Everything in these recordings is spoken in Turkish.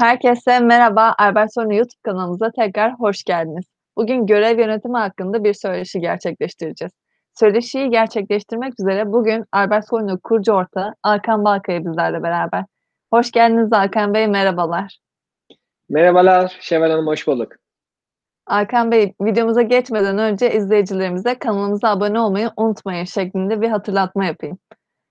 Herkese merhaba. Albert Sorunu YouTube kanalımıza tekrar hoş geldiniz. Bugün görev yönetimi hakkında bir söyleşi gerçekleştireceğiz. Söyleşiyi gerçekleştirmek üzere bugün Albert Sorunu kurucu ortağı Alkan Balkaya bizlerle beraber. Hoş geldiniz Alkan Bey, merhabalar. Merhabalar Şevval Hanım, hoş bulduk. Alkan Bey, videomuza geçmeden önce izleyicilerimize kanalımıza abone olmayı unutmayın şeklinde bir hatırlatma yapayım.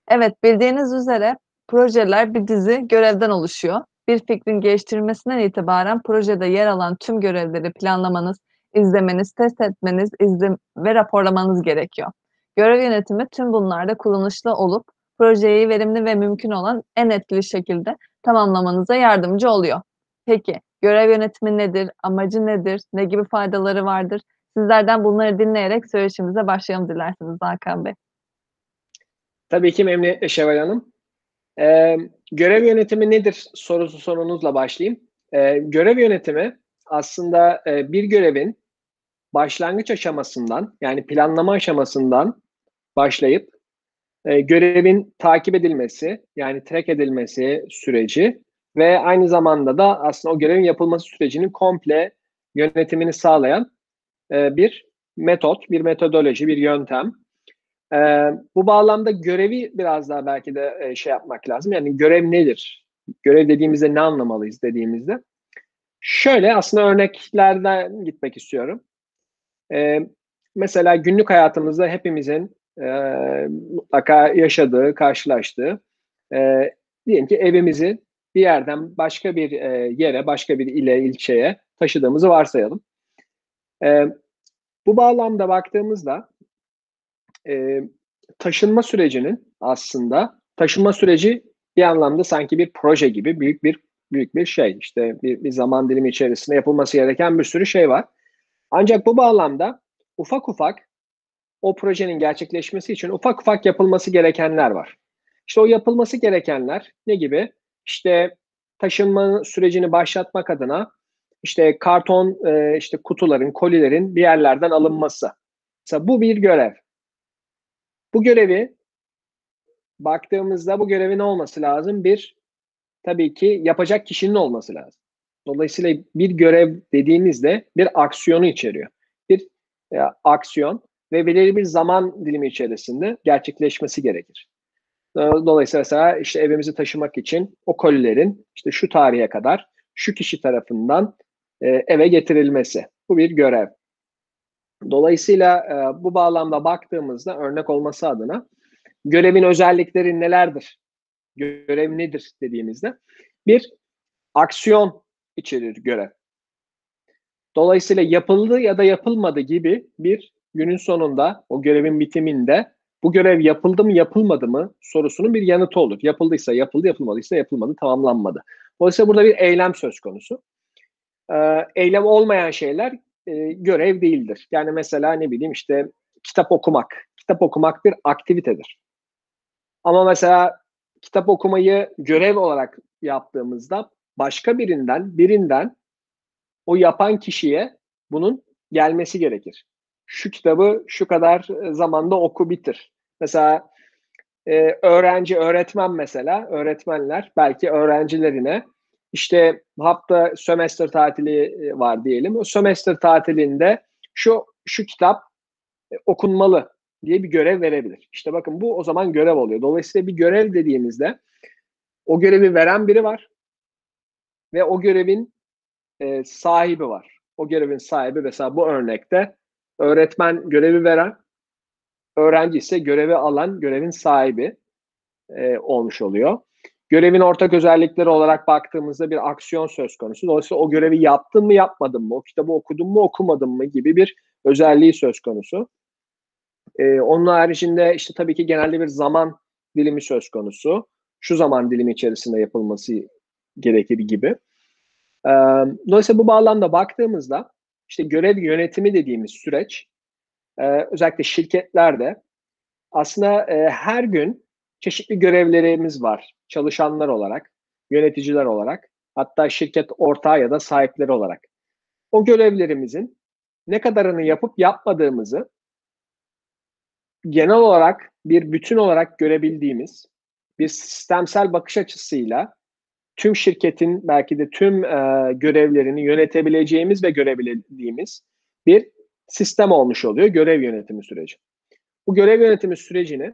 Evet, bildiğiniz üzere projeler bir dizi görevden oluşuyor bir fikrin geliştirilmesinden itibaren projede yer alan tüm görevleri planlamanız, izlemeniz, test etmeniz izle ve raporlamanız gerekiyor. Görev yönetimi tüm bunlarda kullanışlı olup projeyi verimli ve mümkün olan en etkili şekilde tamamlamanıza yardımcı oluyor. Peki görev yönetimi nedir, amacı nedir, ne gibi faydaları vardır? Sizlerden bunları dinleyerek söyleşimize başlayalım dilerseniz Hakan Bey. Tabii ki memnuniyetle Şevval Hanım. Ee, görev yönetimi nedir sorusu sorunuzla başlayayım. Ee, görev yönetimi aslında e, bir görevin başlangıç aşamasından yani planlama aşamasından başlayıp e, görevin takip edilmesi yani track edilmesi süreci ve aynı zamanda da aslında o görevin yapılması sürecinin komple yönetimini sağlayan e, bir metot, bir metodoloji, bir yöntem. E, bu bağlamda görevi biraz daha belki de e, şey yapmak lazım. Yani görev nedir? Görev dediğimizde ne anlamalıyız dediğimizde. Şöyle aslında örneklerden gitmek istiyorum. E, mesela günlük hayatımızda hepimizin e, mutlaka yaşadığı, karşılaştığı e, diyelim ki evimizi bir yerden başka bir e, yere, başka bir ile, ilçeye taşıdığımızı varsayalım. E, bu bağlamda baktığımızda e, taşınma sürecinin aslında taşınma süreci bir anlamda sanki bir proje gibi büyük bir büyük bir şey. İşte bir, bir zaman dilimi içerisinde yapılması gereken bir sürü şey var. Ancak bu bağlamda ufak ufak o projenin gerçekleşmesi için ufak ufak yapılması gerekenler var. İşte o yapılması gerekenler ne gibi? İşte taşınma sürecini başlatmak adına işte karton e, işte kutuların, kolilerin bir yerlerden alınması. Mesela bu bir görev. Bu görevi baktığımızda bu görevin olması lazım? Bir, tabii ki yapacak kişinin olması lazım. Dolayısıyla bir görev dediğimizde bir aksiyonu içeriyor. Bir e, aksiyon ve belirli bir zaman dilimi içerisinde gerçekleşmesi gerekir. Dolayısıyla mesela işte evimizi taşımak için o kolilerin işte şu tarihe kadar şu kişi tarafından e, eve getirilmesi. Bu bir görev. Dolayısıyla e, bu bağlamda baktığımızda örnek olması adına görevin özellikleri nelerdir? Görev nedir dediğimizde bir aksiyon içerir görev. Dolayısıyla yapıldı ya da yapılmadı gibi bir günün sonunda o görevin bitiminde bu görev yapıldı mı yapılmadı mı sorusunun bir yanıtı olur. Yapıldıysa yapıldı, yapılmadıysa yapılmadı, tamamlanmadı. Dolayısıyla burada bir eylem söz konusu. Ee, eylem olmayan şeyler e, görev değildir. Yani mesela ne bileyim işte kitap okumak. Kitap okumak bir aktivitedir. Ama mesela kitap okumayı görev olarak yaptığımızda başka birinden, birinden o yapan kişiye bunun gelmesi gerekir. Şu kitabı şu kadar zamanda oku bitir. Mesela e, öğrenci, öğretmen mesela, öğretmenler belki öğrencilerine işte hafta sömestr tatili e, var diyelim. O sömestr tatilinde şu şu kitap e, okunmalı diye bir görev verebilir. İşte bakın bu o zaman görev oluyor. Dolayısıyla bir görev dediğimizde o görevi veren biri var ve o görevin e, sahibi var. O görevin sahibi mesela bu örnekte öğretmen görevi veren, öğrenci ise görevi alan görevin sahibi e, olmuş oluyor. Görevin ortak özellikleri olarak baktığımızda bir aksiyon söz konusu. Dolayısıyla o görevi yaptın mı yapmadın mı, o kitabı okudun mu okumadın mı gibi bir özelliği söz konusu. Ee, onun haricinde işte tabii ki genelde bir zaman dilimi söz konusu. Şu zaman dilimi içerisinde yapılması gerekir gibi. Ee, dolayısıyla bu bağlamda baktığımızda işte görev yönetimi dediğimiz süreç e, özellikle şirketlerde aslında e, her gün çeşitli görevlerimiz var çalışanlar olarak, yöneticiler olarak, hatta şirket ortağı ya da sahipleri olarak. O görevlerimizin ne kadarını yapıp yapmadığımızı genel olarak bir bütün olarak görebildiğimiz bir sistemsel bakış açısıyla tüm şirketin belki de tüm e, görevlerini yönetebileceğimiz ve görebildiğimiz bir sistem olmuş oluyor görev yönetimi süreci. Bu görev yönetimi sürecini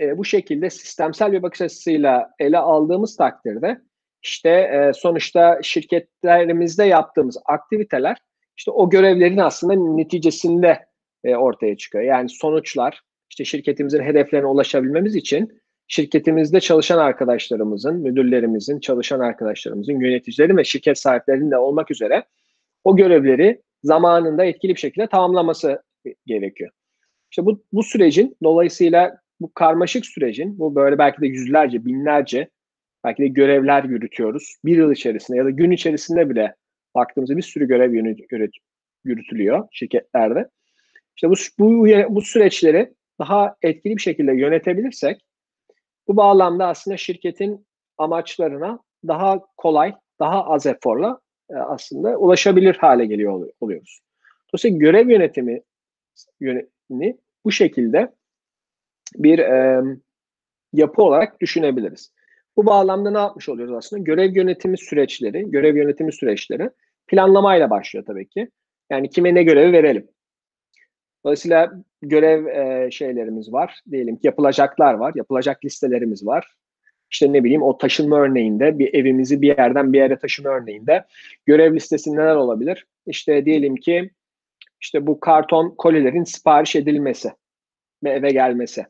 e, bu şekilde sistemsel bir bakış açısıyla ele aldığımız takdirde işte e, sonuçta şirketlerimizde yaptığımız aktiviteler işte o görevlerin aslında neticesinde e, ortaya çıkıyor. Yani sonuçlar işte şirketimizin hedeflerine ulaşabilmemiz için şirketimizde çalışan arkadaşlarımızın, müdürlerimizin, çalışan arkadaşlarımızın, yöneticilerin ve şirket sahiplerinin de olmak üzere o görevleri zamanında etkili bir şekilde tamamlaması gerekiyor. İşte bu, bu sürecin dolayısıyla bu karmaşık sürecin bu böyle belki de yüzlerce, binlerce belki de görevler yürütüyoruz. Bir yıl içerisinde ya da gün içerisinde bile baktığımızda bir sürü görev yürüt, yürütülüyor şirketlerde. İşte bu, bu, bu süreçleri daha etkili bir şekilde yönetebilirsek bu bağlamda aslında şirketin amaçlarına daha kolay, daha az eforla e, aslında ulaşabilir hale geliyor oluyoruz. Dolayısıyla görev yönetimi yönetimi bu şekilde bir e, yapı olarak düşünebiliriz. Bu bağlamda ne yapmış oluyoruz aslında? Görev yönetimi süreçleri, görev yönetimi süreçleri planlamayla başlıyor tabii ki. Yani kime ne görevi verelim? Dolayısıyla görev e, şeylerimiz var. Diyelim ki yapılacaklar var, yapılacak listelerimiz var. İşte ne bileyim o taşınma örneğinde bir evimizi bir yerden bir yere taşıma örneğinde görev listesi neler olabilir? İşte diyelim ki işte bu karton kolilerin sipariş edilmesi ve eve gelmesi.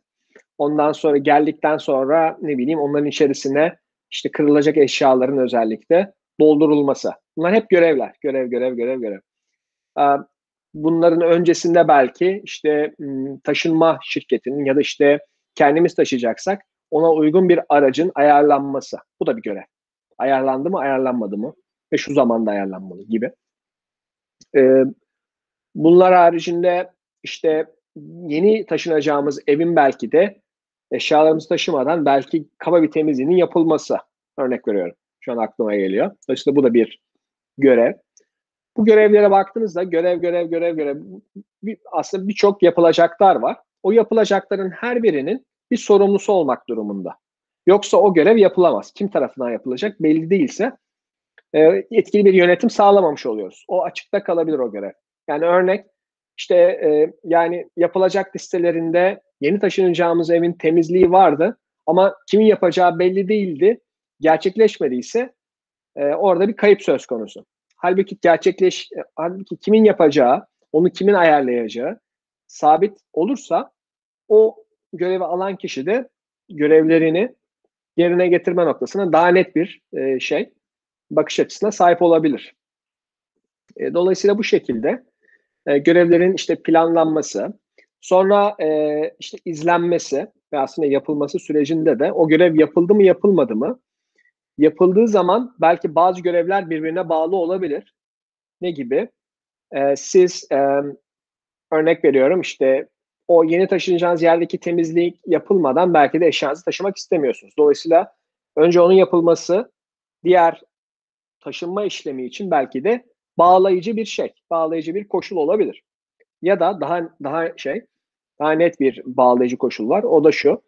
Ondan sonra geldikten sonra ne bileyim onların içerisine işte kırılacak eşyaların özellikle doldurulması. Bunlar hep görevler. Görev, görev, görev, görev. Bunların öncesinde belki işte taşınma şirketinin ya da işte kendimiz taşıyacaksak ona uygun bir aracın ayarlanması. Bu da bir görev. Ayarlandı mı, ayarlanmadı mı? Ve şu zamanda ayarlanmalı gibi. Bunlar haricinde işte yeni taşınacağımız evin belki de eşyalarımızı taşımadan belki kaba bir temizliğinin yapılması. Örnek veriyorum. Şu an aklıma geliyor. Dolayısıyla bu da bir görev. Bu görevlere baktığınızda görev, görev, görev, görev bir, aslında birçok yapılacaklar var. O yapılacakların her birinin bir sorumlusu olmak durumunda. Yoksa o görev yapılamaz. Kim tarafından yapılacak belli değilse e, etkili bir yönetim sağlamamış oluyoruz. O açıkta kalabilir o görev. Yani örnek işte e, yani yapılacak listelerinde yeni taşınacağımız evin temizliği vardı ama kimin yapacağı belli değildi. Gerçekleşmediyse e, orada bir kayıp söz konusu. Halbuki gerçekleş, e, halbuki kimin yapacağı, onu kimin ayarlayacağı sabit olursa o görevi alan kişi de görevlerini yerine getirme noktasına daha net bir e, şey, bakış açısına sahip olabilir. E, dolayısıyla bu şekilde e, görevlerin işte planlanması, sonra e, işte izlenmesi ve aslında yapılması sürecinde de o görev yapıldı mı yapılmadı mı? Yapıldığı zaman belki bazı görevler birbirine bağlı olabilir. Ne gibi? E, siz e, örnek veriyorum işte o yeni taşınacağınız yerdeki temizlik yapılmadan belki de eşyanızı taşımak istemiyorsunuz. Dolayısıyla önce onun yapılması diğer taşınma işlemi için belki de bağlayıcı bir şey, bağlayıcı bir koşul olabilir. Ya da daha daha şey, daha net bir bağlayıcı koşul var. O da şu.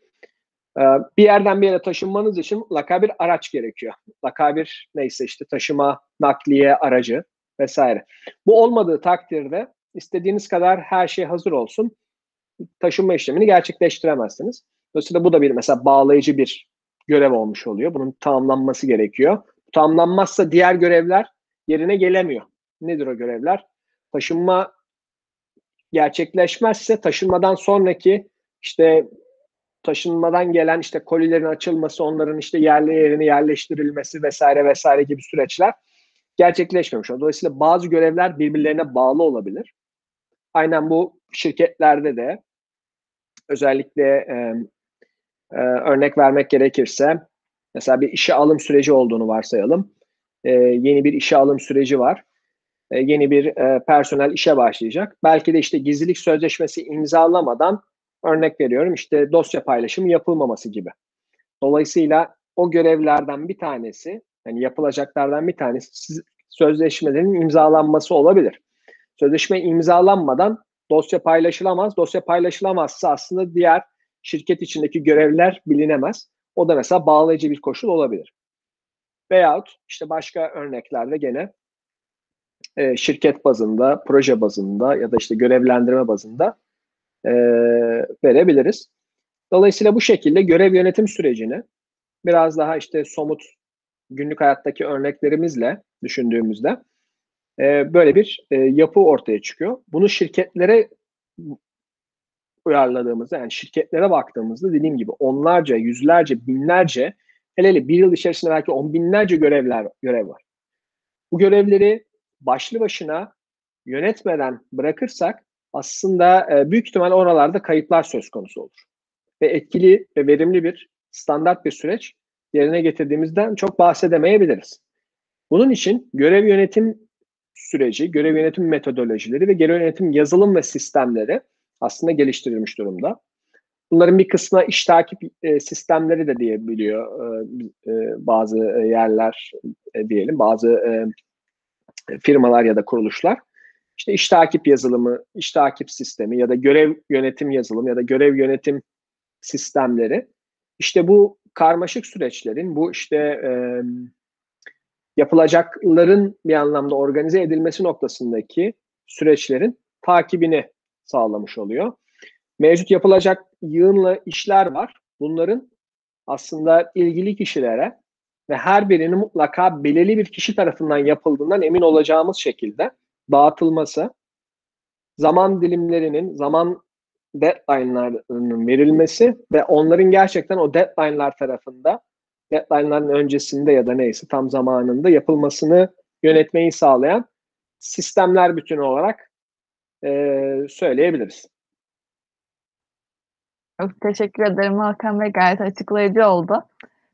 E, bir yerden bir yere taşınmanız için mutlaka bir araç gerekiyor. Mutlaka bir neyse işte taşıma, nakliye aracı vesaire. Bu olmadığı takdirde istediğiniz kadar her şey hazır olsun. Taşınma işlemini gerçekleştiremezsiniz. Dolayısıyla bu da bir mesela bağlayıcı bir görev olmuş oluyor. Bunun tamamlanması gerekiyor. Tamamlanmazsa diğer görevler yerine gelemiyor. Nedir o görevler? Taşınma gerçekleşmezse taşınmadan sonraki işte taşınmadan gelen işte kolilerin açılması, onların işte yerli yerine yerleştirilmesi vesaire vesaire gibi süreçler gerçekleşmemiş. Dolayısıyla bazı görevler birbirlerine bağlı olabilir. Aynen bu şirketlerde de özellikle e, e, örnek vermek gerekirse mesela bir işe alım süreci olduğunu varsayalım. E, yeni bir işe alım süreci var. E, yeni bir e, personel işe başlayacak. Belki de işte gizlilik sözleşmesi imzalamadan örnek veriyorum işte dosya paylaşımı yapılmaması gibi. Dolayısıyla o görevlerden bir tanesi, yani yapılacaklardan bir tanesi sözleşmelerin imzalanması olabilir. Sözleşme imzalanmadan dosya paylaşılamaz. Dosya paylaşılamazsa aslında diğer şirket içindeki görevler bilinemez. O da mesela bağlayıcı bir koşul olabilir. Veyahut işte başka örneklerde gene e, şirket bazında, proje bazında ya da işte görevlendirme bazında e, verebiliriz. Dolayısıyla bu şekilde görev yönetim sürecini biraz daha işte somut günlük hayattaki örneklerimizle düşündüğümüzde e, böyle bir e, yapı ortaya çıkıyor. Bunu şirketlere uyarladığımızda yani şirketlere baktığımızda dediğim gibi onlarca, yüzlerce, binlerce hele hele bir yıl içerisinde belki on binlerce görevler görev var. Bu görevleri başlı başına yönetmeden bırakırsak aslında e, büyük ihtimal oralarda kayıplar söz konusu olur. Ve etkili ve verimli bir standart bir süreç yerine getirdiğimizden çok bahsedemeyebiliriz. Bunun için görev yönetim süreci, görev yönetim metodolojileri ve görev yönetim yazılım ve sistemleri aslında geliştirilmiş durumda. Bunların bir kısmı iş takip e, sistemleri de diyebiliyor e, bazı yerler diyelim, bazı firmalar ya da kuruluşlar. İşte iş takip yazılımı, iş takip sistemi ya da görev yönetim yazılımı ya da görev yönetim sistemleri. İşte bu karmaşık süreçlerin, bu işte e, yapılacakların bir anlamda organize edilmesi noktasındaki süreçlerin takibini sağlamış oluyor. Mevcut yapılacak yığınla işler var. Bunların aslında ilgili kişilere ve her birinin mutlaka belirli bir kişi tarafından yapıldığından emin olacağımız şekilde dağıtılması, zaman dilimlerinin, zaman deadline'larının verilmesi ve onların gerçekten o deadline'lar tarafında deadline'ların öncesinde ya da neyse tam zamanında yapılmasını yönetmeyi sağlayan sistemler bütünü olarak e, söyleyebiliriz. Çok teşekkür ederim Hakan Bey. Gayet açıklayıcı oldu.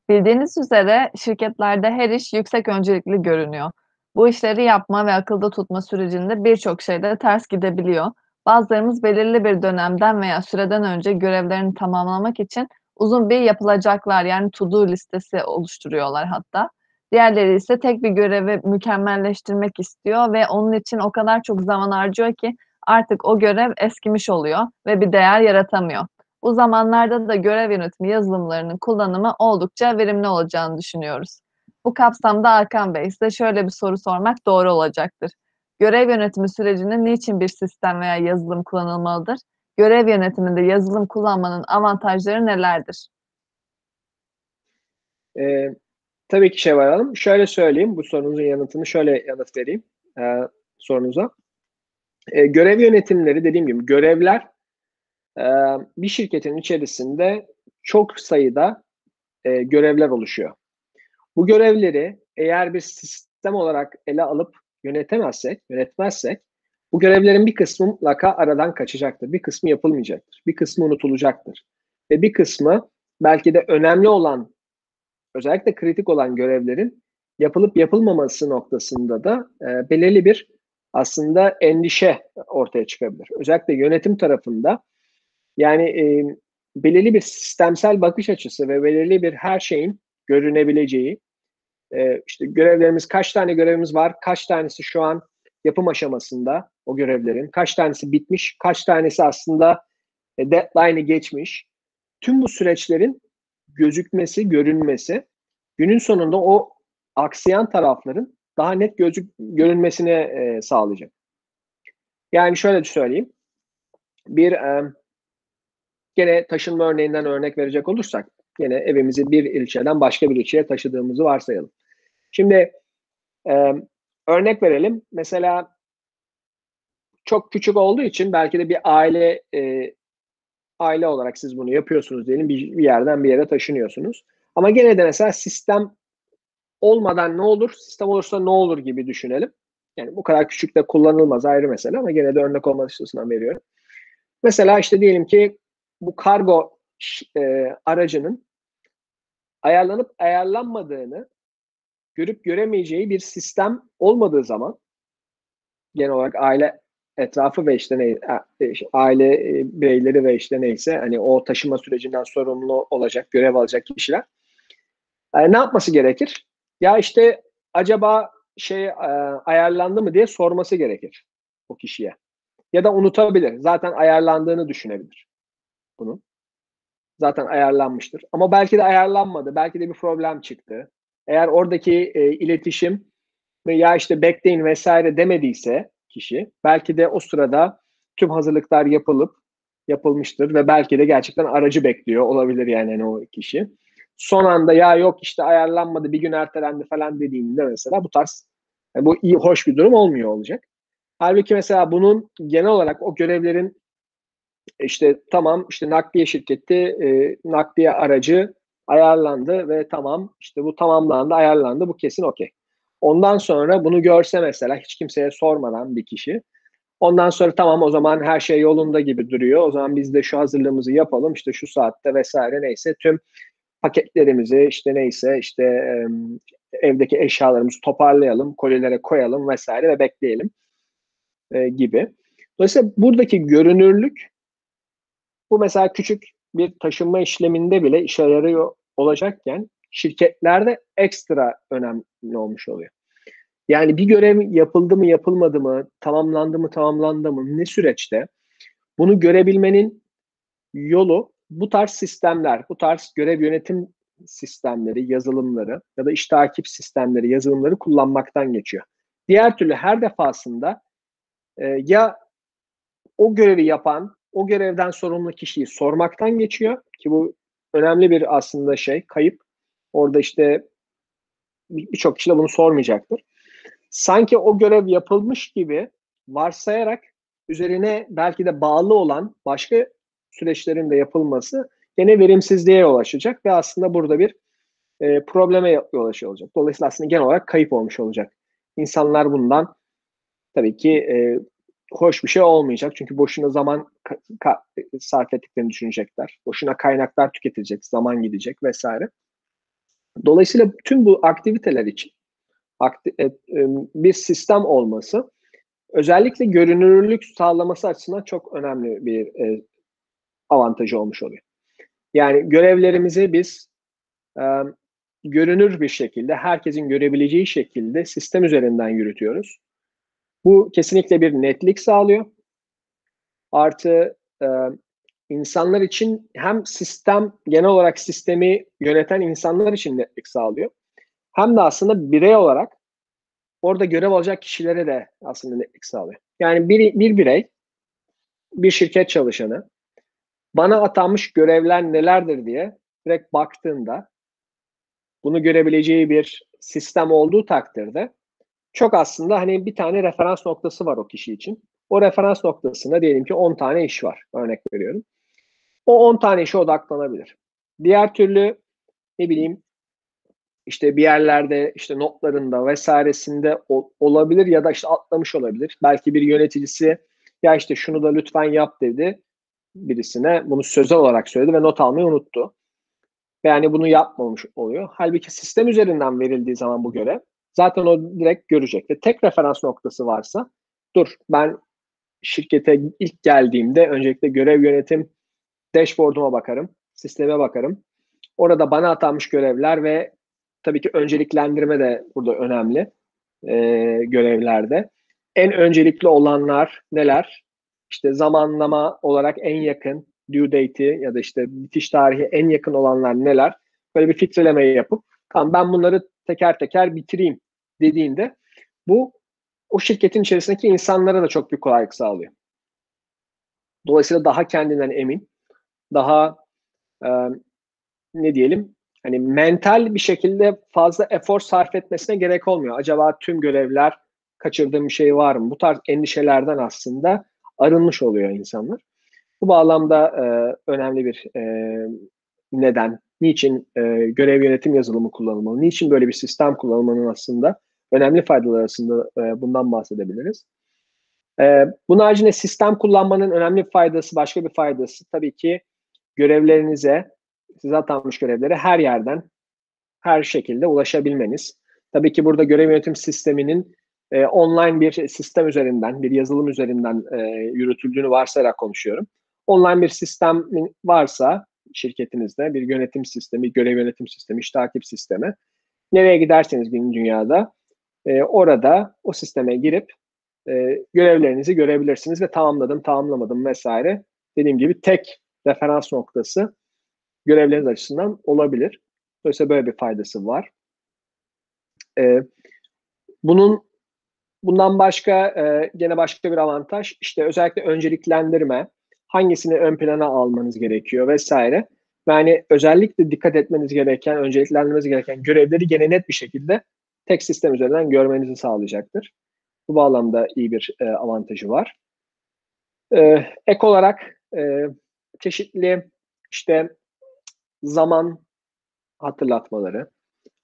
Bildiğiniz üzere şirketlerde her iş yüksek öncelikli görünüyor. Bu işleri yapma ve akılda tutma sürecinde birçok şeyde ters gidebiliyor. Bazılarımız belirli bir dönemden veya süreden önce görevlerini tamamlamak için uzun bir yapılacaklar yani to do listesi oluşturuyorlar hatta. Diğerleri ise tek bir görevi mükemmelleştirmek istiyor ve onun için o kadar çok zaman harcıyor ki artık o görev eskimiş oluyor ve bir değer yaratamıyor. Bu zamanlarda da görev yönetimi yazılımlarının kullanımı oldukça verimli olacağını düşünüyoruz. Bu kapsamda Hakan Bey size şöyle bir soru sormak doğru olacaktır. Görev yönetimi sürecinde niçin bir sistem veya yazılım kullanılmalıdır? Görev yönetiminde yazılım kullanmanın avantajları nelerdir? Ee, tabii ki Şevval Hanım. Şöyle söyleyeyim, bu sorunuzun yanıtını şöyle yanıt vereyim e, sorunuza. E, görev yönetimleri dediğim gibi görevler e, bir şirketin içerisinde çok sayıda e, görevler oluşuyor. Bu görevleri eğer bir sistem olarak ele alıp yönetemezsek, yönetmezsek bu görevlerin bir kısmı mutlaka aradan kaçacaktır. Bir kısmı yapılmayacaktır. Bir kısmı unutulacaktır. Ve bir kısmı belki de önemli olan, özellikle kritik olan görevlerin yapılıp yapılmaması noktasında da e, belirli bir aslında endişe ortaya çıkabilir. Özellikle yönetim tarafında yani e, belirli bir sistemsel bakış açısı ve belirli bir her şeyin görünebileceği, e, işte görevlerimiz kaç tane görevimiz var, kaç tanesi şu an yapım aşamasında o görevlerin, kaç tanesi bitmiş, kaç tanesi aslında e, deadline'ı geçmiş. Tüm bu süreçlerin gözükmesi, görünmesi günün sonunda o aksayan tarafların daha net gözük görünmesine e, sağlayacak. Yani şöyle söyleyeyim. Bir e, gene taşınma örneğinden örnek verecek olursak gene evimizi bir ilçeden başka bir ilçeye taşıdığımızı varsayalım. Şimdi e, örnek verelim. Mesela çok küçük olduğu için belki de bir aile e, aile olarak siz bunu yapıyorsunuz diyelim bir, bir yerden bir yere taşınıyorsunuz. Ama gene de mesela sistem olmadan ne olur, sistem olursa ne olur gibi düşünelim. Yani bu kadar küçük de kullanılmaz ayrı mesele ama gene de örnek olması açısından veriyorum. Mesela işte diyelim ki bu kargo e, aracının ayarlanıp ayarlanmadığını görüp göremeyeceği bir sistem olmadığı zaman genel olarak aile etrafı ve işte ne, e, aile e, bireyleri ve işte neyse hani o taşıma sürecinden sorumlu olacak, görev alacak kişiler e, ne yapması gerekir? Ya işte acaba şey ayarlandı mı diye sorması gerekir o kişiye. Ya da unutabilir. Zaten ayarlandığını düşünebilir bunun. Zaten ayarlanmıştır. Ama belki de ayarlanmadı. Belki de bir problem çıktı. Eğer oradaki e, iletişim ya işte bekleyin vesaire demediyse kişi belki de o sırada tüm hazırlıklar yapılıp yapılmıştır ve belki de gerçekten aracı bekliyor olabilir yani hani o kişi. Son anda ya yok işte ayarlanmadı bir gün ertelendi falan dediğinde mesela bu tarz yani bu iyi hoş bir durum olmuyor olacak. Halbuki mesela bunun genel olarak o görevlerin işte tamam işte nakliye şirketi e, nakliye aracı ayarlandı ve tamam işte bu tamamlandı ayarlandı bu kesin okey. Ondan sonra bunu görse mesela hiç kimseye sormadan bir kişi ondan sonra tamam o zaman her şey yolunda gibi duruyor. O zaman biz de şu hazırlığımızı yapalım işte şu saatte vesaire neyse tüm paketlerimizi işte neyse işte evdeki eşyalarımızı toparlayalım, kolilere koyalım vesaire ve bekleyelim e, gibi. Dolayısıyla buradaki görünürlük bu mesela küçük bir taşınma işleminde bile işe yarıyor olacakken şirketlerde ekstra önemli olmuş oluyor. Yani bir görev yapıldı mı yapılmadı mı, tamamlandı mı tamamlandı mı ne süreçte bunu görebilmenin yolu bu tarz sistemler, bu tarz görev yönetim sistemleri, yazılımları ya da iş takip sistemleri, yazılımları kullanmaktan geçiyor. Diğer türlü her defasında e, ya o görevi yapan, o görevden sorumlu kişiyi sormaktan geçiyor ki bu önemli bir aslında şey, kayıp. Orada işte birçok kişi de bunu sormayacaktır. Sanki o görev yapılmış gibi varsayarak üzerine belki de bağlı olan başka süreçlerin de yapılması gene verimsizliğe yol açacak ve aslında burada bir e, probleme yol açıyor. Dolayısıyla aslında genel olarak kayıp olmuş olacak. İnsanlar bundan tabii ki e, hoş bir şey olmayacak. Çünkü boşuna zaman sarf ettiklerini düşünecekler. Boşuna kaynaklar tüketilecek, zaman gidecek vesaire. Dolayısıyla tüm bu aktiviteler için akti- e, e, bir sistem olması özellikle görünürlük sağlaması açısından çok önemli bir e, avantajı olmuş oluyor. Yani görevlerimizi biz e, görünür bir şekilde, herkesin görebileceği şekilde sistem üzerinden yürütüyoruz. Bu kesinlikle bir netlik sağlıyor. Artı e, insanlar için hem sistem, genel olarak sistemi yöneten insanlar için netlik sağlıyor. Hem de aslında birey olarak orada görev alacak kişilere de aslında netlik sağlıyor. Yani bir, bir birey, bir şirket çalışanı bana atanmış görevler nelerdir diye direkt baktığında bunu görebileceği bir sistem olduğu takdirde çok aslında hani bir tane referans noktası var o kişi için. O referans noktasında diyelim ki 10 tane iş var. Örnek veriyorum. O 10 tane işe odaklanabilir. Diğer türlü ne bileyim işte bir yerlerde işte notlarında vesairesinde olabilir ya da işte atlamış olabilir. Belki bir yöneticisi ya işte şunu da lütfen yap dedi birisine. Bunu sözel olarak söyledi ve not almayı unuttu. Yani bunu yapmamış oluyor. Halbuki sistem üzerinden verildiği zaman bu görev zaten o direkt görecek. Ve tek referans noktası varsa dur ben şirkete ilk geldiğimde öncelikle görev yönetim dashboard'uma bakarım, sisteme bakarım. Orada bana atanmış görevler ve tabii ki önceliklendirme de burada önemli e, görevlerde. En öncelikli olanlar neler? İşte zamanlama olarak en yakın due date'i ya da işte bitiş tarihi en yakın olanlar neler? Böyle bir filtreleme yapıp tamam ben bunları teker teker bitireyim dediğinde bu o şirketin içerisindeki insanlara da çok büyük kolaylık sağlıyor. Dolayısıyla daha kendinden emin, daha e, ne diyelim hani mental bir şekilde fazla efor sarf etmesine gerek olmuyor. Acaba tüm görevler kaçırdığım bir şey var mı? Bu tarz endişelerden aslında arınmış oluyor insanlar. Bu bağlamda e, önemli bir e, neden. Niçin e, görev yönetim yazılımı kullanılmalı? Niçin böyle bir sistem kullanılmanın aslında önemli faydalar arasında e, bundan bahsedebiliriz. E, bunun haricinde sistem kullanmanın önemli faydası, başka bir faydası tabii ki görevlerinize, size atanmış görevlere her yerden, her şekilde ulaşabilmeniz. Tabii ki burada görev yönetim sisteminin e, online bir sistem üzerinden, bir yazılım üzerinden e, yürütüldüğünü varsayarak konuşuyorum. Online bir sistem varsa şirketinizde bir yönetim sistemi, görev yönetim sistemi, iş takip sistemi nereye giderseniz gün dünyada e, orada o sisteme girip e, görevlerinizi görebilirsiniz ve tamamladım, tamamlamadım vesaire. Dediğim gibi tek referans noktası görevleriniz açısından olabilir. Dolayısıyla böyle bir faydası var. E, bunun bundan başka e, gene başka bir avantaj işte özellikle önceliklendirme, hangisini ön plana almanız gerekiyor vesaire. Yani özellikle dikkat etmeniz gereken, önceliklendirmeniz gereken görevleri gene net bir şekilde tek sistem üzerinden görmenizi sağlayacaktır. Bu bağlamda iyi bir e, avantajı var. E, ek olarak e, çeşitli işte zaman hatırlatmaları,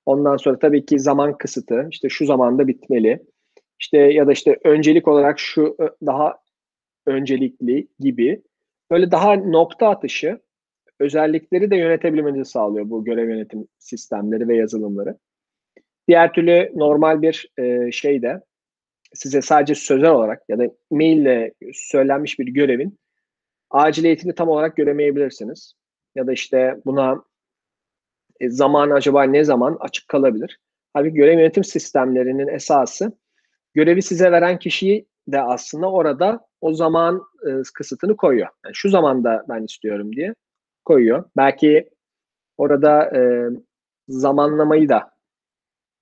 ondan sonra tabii ki zaman kısıtı, işte şu zamanda bitmeli, işte ya da işte öncelik olarak şu daha öncelikli gibi böyle daha nokta atışı özellikleri de yönetebilmenizi sağlıyor bu görev yönetim sistemleri ve yazılımları. Diğer türlü normal bir e, şeyde size sadece sözel olarak ya da maille söylenmiş bir görevin aciliyetini tam olarak göremeyebilirsiniz. Ya da işte buna e, zaman acaba ne zaman açık kalabilir? Halbuki görev yönetim sistemlerinin esası görevi size veren kişiyi de aslında orada o zaman e, kısıtını koyuyor. Yani şu zamanda ben istiyorum diye koyuyor. Belki orada e, zamanlamayı da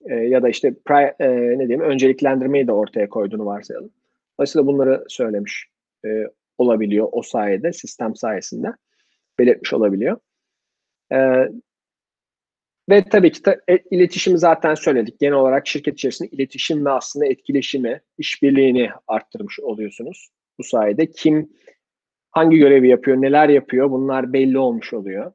e, ya da işte pri, e, ne diyeyim önceliklendirmeyi de ortaya koyduğunu varsayalım. Dolayısıyla bunları söylemiş e, olabiliyor o sayede, sistem sayesinde belirtmiş olabiliyor. E, ve tabii ki de iletişimi zaten söyledik. Genel olarak şirket içerisinde iletişim ve aslında etkileşimi, işbirliğini arttırmış oluyorsunuz. Bu sayede kim hangi görevi yapıyor, neler yapıyor bunlar belli olmuş oluyor.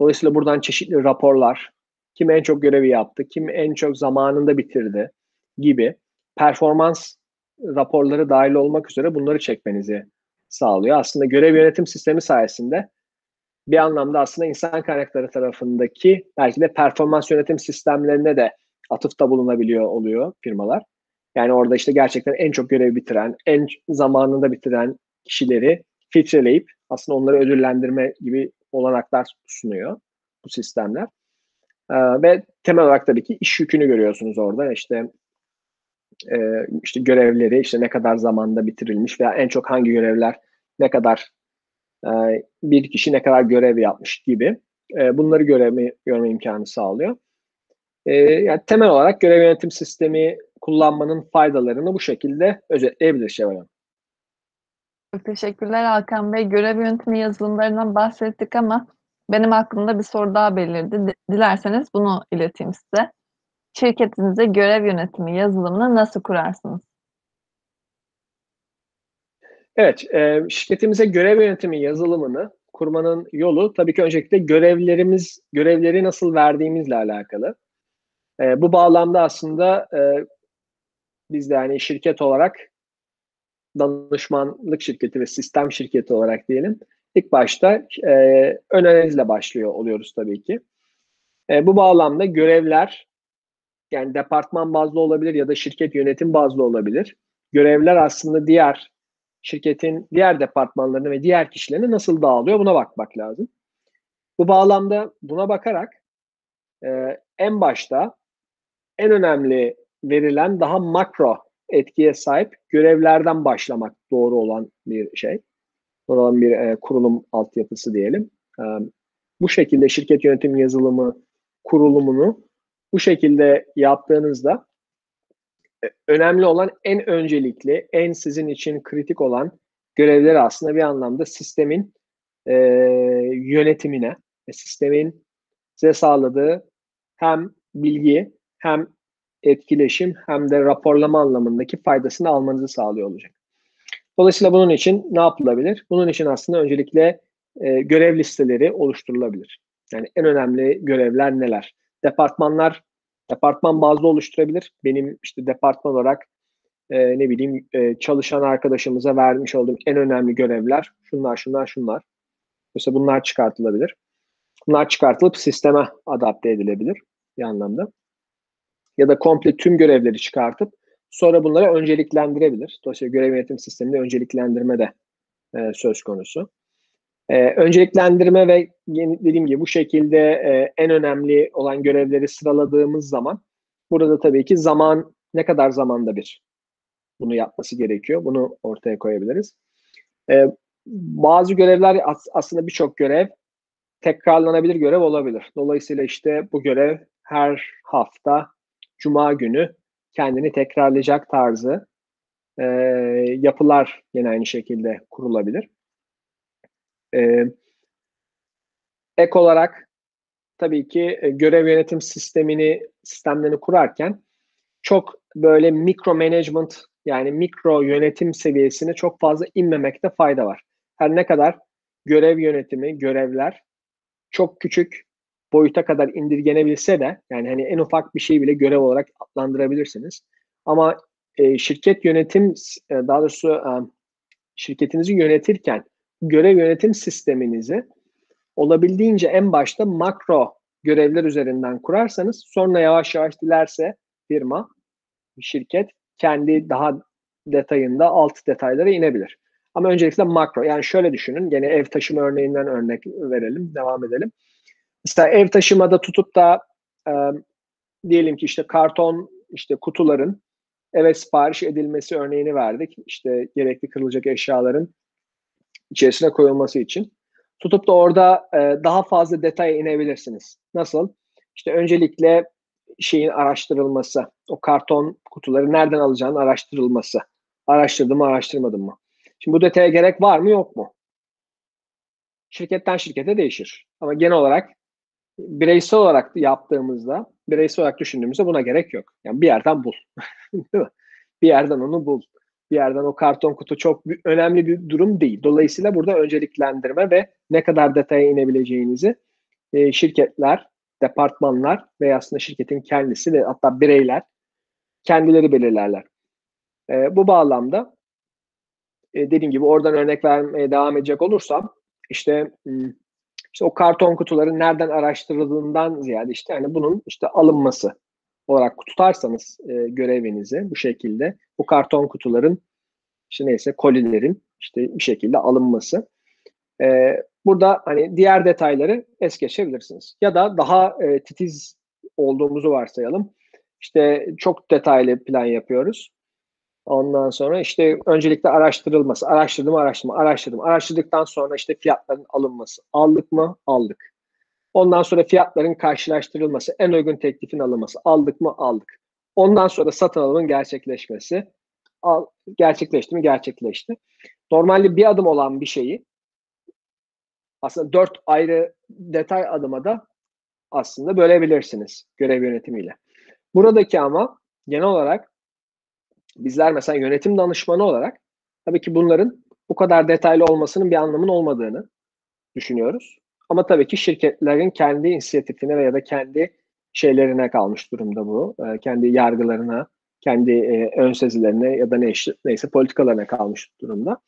Dolayısıyla buradan çeşitli raporlar, kim en çok görevi yaptı, kim en çok zamanında bitirdi gibi performans raporları dahil olmak üzere bunları çekmenizi sağlıyor. Aslında görev yönetim sistemi sayesinde bir anlamda aslında insan kaynakları tarafındaki belki de performans yönetim sistemlerine de atıfta bulunabiliyor oluyor firmalar. Yani orada işte gerçekten en çok görev bitiren, en zamanında bitiren kişileri filtreleyip aslında onları ödüllendirme gibi olanaklar sunuyor bu sistemler. Ee, ve temel olarak tabii ki iş yükünü görüyorsunuz orada. İşte e, işte görevleri işte ne kadar zamanda bitirilmiş veya en çok hangi görevler ne kadar e, bir kişi ne kadar görev yapmış gibi e, bunları görme, görme imkanı sağlıyor. E, yani temel olarak görev yönetim sistemi kullanmanın faydalarını bu şekilde özetleyebilir Şevval Hanım. Çok teşekkürler Hakan Bey. Görev yönetimi yazılımlarından bahsettik ama benim aklımda bir soru daha belirdi. Dilerseniz bunu ileteyim size. Şirketinizde görev yönetimi yazılımını nasıl kurarsınız? Evet, e, şirketimize görev yönetimi yazılımını kurmanın yolu tabii ki öncelikle görevlerimiz, görevleri nasıl verdiğimizle alakalı. E, bu bağlamda aslında e, biz de yani şirket olarak danışmanlık şirketi ve sistem şirketi olarak diyelim. İlk başta e, ön analizle başlıyor oluyoruz tabii ki. E, bu bağlamda görevler yani departman bazlı olabilir ya da şirket yönetim bazlı olabilir. Görevler aslında diğer şirketin diğer departmanlarını ve diğer kişilerini nasıl dağılıyor buna bakmak lazım. Bu bağlamda buna bakarak e, en başta en önemli verilen daha makro etkiye sahip görevlerden başlamak doğru olan bir şey. Doğru olan bir e, kurulum altyapısı diyelim. E, bu şekilde şirket yönetim yazılımı kurulumunu bu şekilde yaptığınızda e, önemli olan en öncelikli, en sizin için kritik olan görevleri aslında bir anlamda sistemin e, yönetimine ve sistemin size sağladığı hem bilgi hem etkileşim hem de raporlama anlamındaki faydasını almanızı sağlıyor olacak. Dolayısıyla bunun için ne yapılabilir? Bunun için aslında öncelikle e, görev listeleri oluşturulabilir. Yani en önemli görevler neler? Departmanlar departman bazlı oluşturabilir. Benim işte departman olarak e, ne bileyim e, çalışan arkadaşımıza vermiş olduğum en önemli görevler şunlar şunlar şunlar. Mesela bunlar çıkartılabilir. Bunlar çıkartılıp sisteme adapte edilebilir bir anlamda. Ya da komple tüm görevleri çıkartıp sonra bunları önceliklendirebilir. Dolayısıyla görev yönetim sisteminde önceliklendirme de e, söz konusu. Ee, önceliklendirme ve dediğim gibi bu şekilde e, en önemli olan görevleri sıraladığımız zaman burada tabii ki zaman ne kadar zamanda bir bunu yapması gerekiyor. Bunu ortaya koyabiliriz. Ee, bazı görevler aslında birçok görev tekrarlanabilir görev olabilir. Dolayısıyla işte bu görev her hafta cuma günü kendini tekrarlayacak tarzı e, yapılar yine aynı şekilde kurulabilir. E, ek olarak tabii ki e, görev yönetim sistemini sistemlerini kurarken çok böyle mikro management yani mikro yönetim seviyesine çok fazla inmemekte fayda var. Her ne kadar görev yönetimi, görevler çok küçük boyuta kadar indirgenebilse de yani hani en ufak bir şeyi bile görev olarak adlandırabilirsiniz. Ama e, şirket yönetim e, daha doğrusu e, şirketinizi yönetirken görev yönetim sisteminizi olabildiğince en başta makro görevler üzerinden kurarsanız sonra yavaş yavaş dilerse firma, şirket kendi daha detayında alt detaylara inebilir. Ama öncelikle makro yani şöyle düşünün gene ev taşıma örneğinden örnek verelim devam edelim. Mesela ev taşımada tutup da e, diyelim ki işte karton işte kutuların eve sipariş edilmesi örneğini verdik. İşte gerekli kırılacak eşyaların içerisine koyulması için. Tutup da orada e, daha fazla detaya inebilirsiniz. Nasıl? İşte öncelikle şeyin araştırılması, o karton kutuları nereden alacağını araştırılması. Araştırdım mı, araştırmadım mı? Şimdi bu detaya gerek var mı, yok mu? Şirketten şirkete değişir. Ama genel olarak bireysel olarak yaptığımızda, bireysel olarak düşündüğümüzde buna gerek yok. Yani bir yerden bul. bir yerden onu bul. Bir yerden o karton kutu çok önemli bir durum değil. Dolayısıyla burada önceliklendirme ve ne kadar detaya inebileceğinizi e, şirketler, departmanlar veya aslında şirketin kendisi ve hatta bireyler kendileri belirlerler. E, bu bağlamda e, dediğim gibi oradan örnek vermeye devam edecek olursam işte hmm, işte o karton kutuların nereden araştırıldığından ziyade işte hani bunun işte alınması olarak tutarsanız e, görevinizi bu şekilde bu karton kutuların işte neyse kolilerin işte bir şekilde alınması. E, burada hani diğer detayları es geçebilirsiniz. Ya da daha e, titiz olduğumuzu varsayalım. İşte çok detaylı plan yapıyoruz. Ondan sonra işte öncelikle araştırılması, araştırdım, araştırdım, araştırdım. Araştırdıktan sonra işte fiyatların alınması. Aldık mı? Aldık. Ondan sonra fiyatların karşılaştırılması, en uygun teklifin alınması. Aldık mı? Aldık. Ondan sonra satın alımın gerçekleşmesi. Al, gerçekleşti mi? Gerçekleşti. Normalde bir adım olan bir şeyi aslında dört ayrı detay adıma da aslında bölebilirsiniz görev yönetimiyle. Buradaki ama genel olarak bizler mesela yönetim danışmanı olarak tabii ki bunların bu kadar detaylı olmasının bir anlamın olmadığını düşünüyoruz. Ama tabii ki şirketlerin kendi inisiyatifine veya da kendi şeylerine kalmış durumda bu. E, kendi yargılarına, kendi e, ön sezilerine ya da ne, neyse politikalarına kalmış durumda.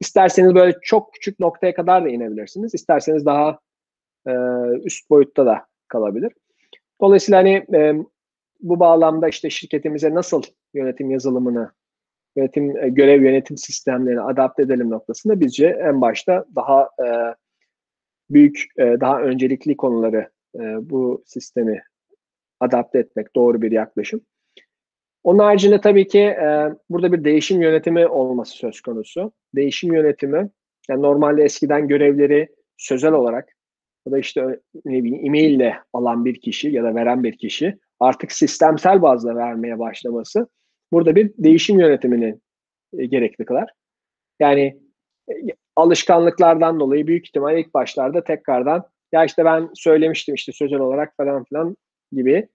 İsterseniz böyle çok küçük noktaya kadar da inebilirsiniz. İsterseniz daha e, üst boyutta da kalabilir. Dolayısıyla hani e, bu bağlamda işte şirketimize nasıl yönetim yazılımını, yönetim e, görev yönetim sistemlerini adapte edelim noktasında bizce en başta daha e, büyük, e, daha öncelikli konuları e, bu sistemi adapte etmek doğru bir yaklaşım. Onun haricinde tabii ki e, burada bir değişim yönetimi olması söz konusu. Değişim yönetimi, yani normalde eskiden görevleri sözel olarak ya da işte ne bileyim e-mail ile alan bir kişi ya da veren bir kişi artık sistemsel bazda vermeye başlaması burada bir değişim yönetimini e, gerekli kılar. Yani e, alışkanlıklardan dolayı büyük ihtimal ilk başlarda tekrardan ya işte ben söylemiştim işte sözel olarak falan filan gibi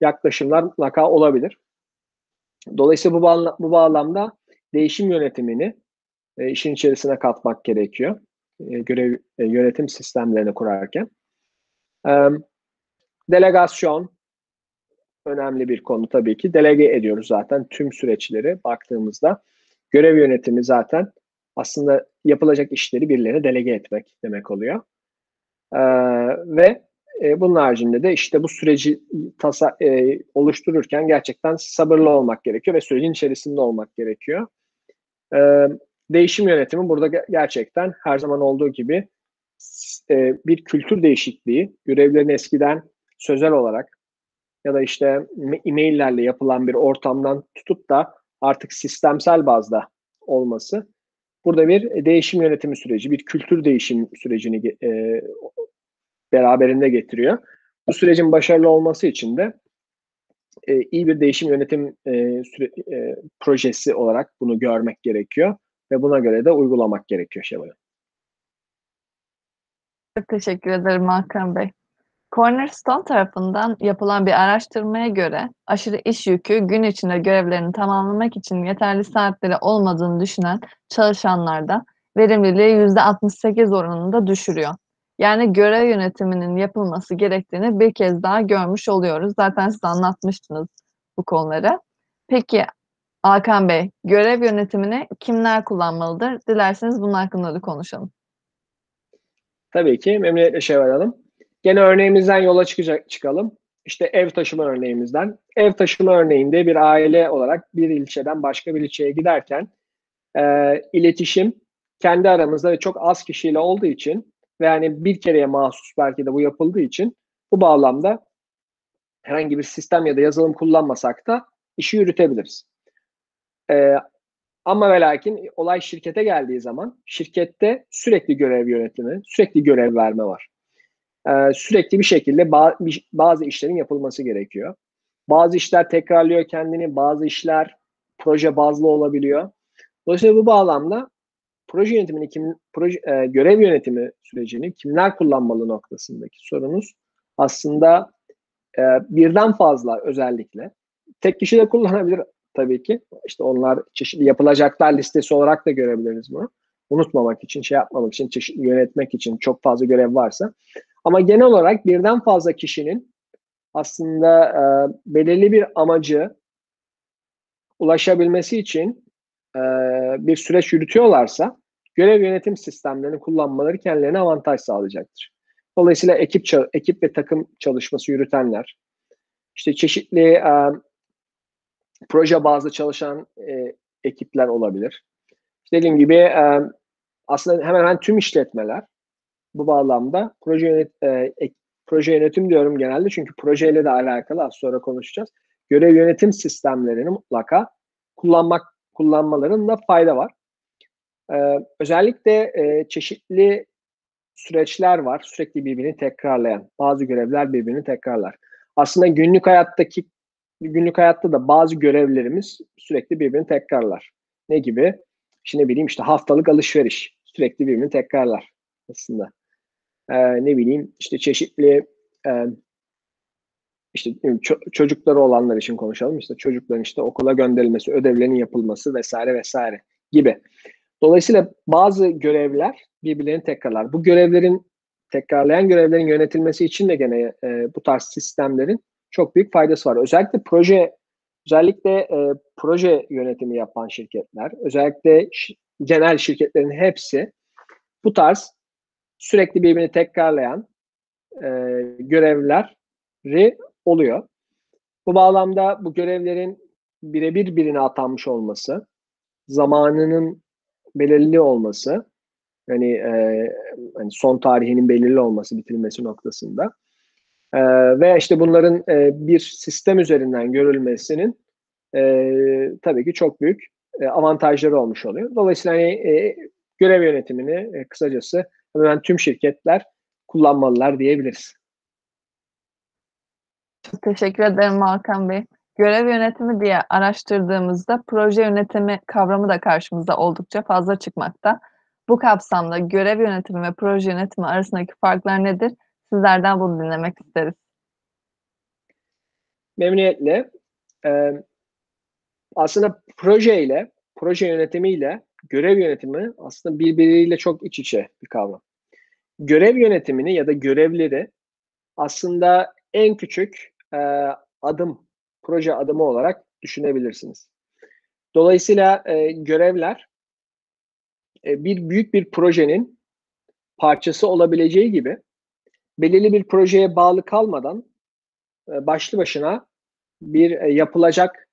yaklaşımlar mutlaka olabilir. Dolayısıyla bu, bağla, bu bağlamda değişim yönetimini e, işin içerisine katmak gerekiyor. E, görev e, yönetim sistemlerini kurarken. E, delegasyon önemli bir konu tabii ki. Delege ediyoruz zaten tüm süreçleri baktığımızda. Görev yönetimi zaten aslında yapılacak işleri birilerine delege etmek demek oluyor. Ee, ve e, bunun haricinde de işte bu süreci tasa, e, oluştururken gerçekten sabırlı olmak gerekiyor ve sürecin içerisinde olmak gerekiyor. Ee, değişim yönetimi burada gerçekten her zaman olduğu gibi e, bir kültür değişikliği, görevlerin eskiden sözel olarak ya da işte e-maillerle yapılan bir ortamdan tutup da artık sistemsel bazda olması burada bir değişim yönetimi süreci, bir kültür değişim sürecini e, beraberinde getiriyor. Bu sürecin başarılı olması için de e, iyi bir değişim yönetim e, süre, e, projesi olarak bunu görmek gerekiyor ve buna göre de uygulamak gerekiyor Şevval Çok teşekkür ederim Hakan Bey. Cornerstone tarafından yapılan bir araştırmaya göre aşırı iş yükü gün içinde görevlerini tamamlamak için yeterli saatleri olmadığını düşünen çalışanlarda verimliliği %68 oranında düşürüyor. Yani görev yönetiminin yapılması gerektiğini bir kez daha görmüş oluyoruz. Zaten siz anlatmıştınız bu konuları. Peki Hakan Bey, görev yönetimini kimler kullanmalıdır? Dilerseniz bunun hakkında da konuşalım. Tabii ki memnuniyetle Şevval Hanım. Gene örneğimizden yola çıkacak, çıkalım. İşte ev taşıma örneğimizden. Ev taşıma örneğinde bir aile olarak bir ilçeden başka bir ilçeye giderken e, iletişim kendi aramızda ve çok az kişiyle olduğu için ve yani bir kereye mahsus belki de bu yapıldığı için bu bağlamda herhangi bir sistem ya da yazılım kullanmasak da işi yürütebiliriz. Ee, ama ve lakin olay şirkete geldiği zaman şirkette sürekli görev yönetimi, sürekli görev verme var. Ee, sürekli bir şekilde bazı işlerin yapılması gerekiyor. Bazı işler tekrarlıyor kendini, bazı işler proje bazlı olabiliyor. Dolayısıyla bu bağlamda proje yönetimini kim proje e, görev yönetimi sürecini kimler kullanmalı noktasındaki sorunuz aslında e, birden fazla özellikle tek kişi de kullanabilir tabii ki. İşte onlar çeşitli yapılacaklar listesi olarak da görebiliriz bunu. Unutmamak için, şey yapmamak için, çeşitli yönetmek için çok fazla görev varsa. Ama genel olarak birden fazla kişinin aslında e, belirli bir amacı ulaşabilmesi için e, bir süreç yürütüyorlarsa görev yönetim sistemlerini kullanmaları kendilerine avantaj sağlayacaktır. Dolayısıyla ekip ekip ve takım çalışması yürütenler, işte çeşitli e, proje bazlı çalışan e, ekipler olabilir. Dediğim gibi e, aslında hemen hemen tüm işletmeler bu bağlamda proje yönet, e, proje yönetim diyorum genelde çünkü projeyle de alakalı az sonra konuşacağız. Görev yönetim sistemlerini mutlaka kullanmak kullanmalarında fayda var. Ee, özellikle e, çeşitli süreçler var sürekli birbirini tekrarlayan. Bazı görevler birbirini tekrarlar. Aslında günlük hayattaki günlük hayatta da bazı görevlerimiz sürekli birbirini tekrarlar. Ne gibi? Şimdi bileyim işte haftalık alışveriş sürekli birbirini tekrarlar aslında. Ee, ne bileyim işte çeşitli e, işte ço- çocukları olanlar için konuşalım. İşte çocukların işte okula gönderilmesi, ödevlerinin yapılması vesaire vesaire gibi. Dolayısıyla bazı görevler birbirlerini tekrarlar. Bu görevlerin tekrarlayan görevlerin yönetilmesi için de gene e, bu tarz sistemlerin çok büyük faydası var. Özellikle proje özellikle e, proje yönetimi yapan şirketler, özellikle genel şirketlerin hepsi bu tarz sürekli birbirini tekrarlayan e, görevleri oluyor. Bu bağlamda bu görevlerin birebir birine atanmış olması, zamanının belirli olması, yani, e, hani son tarihinin belirli olması bitirilmesi noktasında e, ve işte bunların e, bir sistem üzerinden görülmesinin e, tabii ki çok büyük e, avantajları olmuş oluyor. Dolayısıyla hani, e, görev yönetimini e, kısacası hemen tüm şirketler kullanmalılar diyebiliriz. Çok teşekkür ederim Hakan Bey. Görev yönetimi diye araştırdığımızda proje yönetimi kavramı da karşımıza oldukça fazla çıkmakta. Bu kapsamda görev yönetimi ve proje yönetimi arasındaki farklar nedir? Sizlerden bunu dinlemek isteriz. Memnuniyetle. Ee, aslında proje ile, proje yönetimi ile görev yönetimi aslında birbiriyle çok iç içe bir kavram. Görev yönetimini ya da görevleri aslında en küçük e, adım proje adımı olarak düşünebilirsiniz. Dolayısıyla e, görevler e, bir büyük bir projenin parçası olabileceği gibi belirli bir projeye bağlı kalmadan e, başlı başına bir e, yapılacak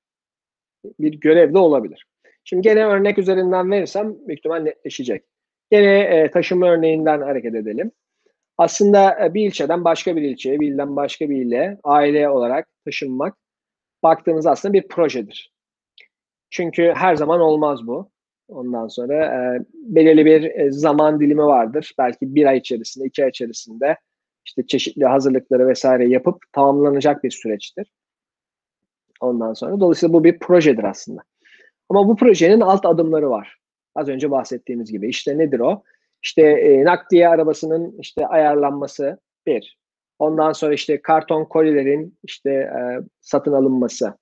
bir görev de olabilir. Şimdi gene örnek üzerinden verirsem büyük ihtimal netleşecek. Gene e, taşıma örneğinden hareket edelim. Aslında e, bir ilçeden başka bir ilçeye, bir ilden başka bir ile aile olarak taşınmak baktığınız aslında bir projedir. Çünkü her zaman olmaz bu. Ondan sonra e, belirli bir e, zaman dilimi vardır. Belki bir ay içerisinde, iki ay içerisinde işte çeşitli hazırlıkları vesaire yapıp tamamlanacak bir süreçtir. Ondan sonra dolayısıyla bu bir projedir aslında. Ama bu projenin alt adımları var. Az önce bahsettiğimiz gibi. İşte nedir o? İşte e, nakliye arabasının işte ayarlanması bir. Ondan sonra işte karton kolilerin işte e, satın alınması.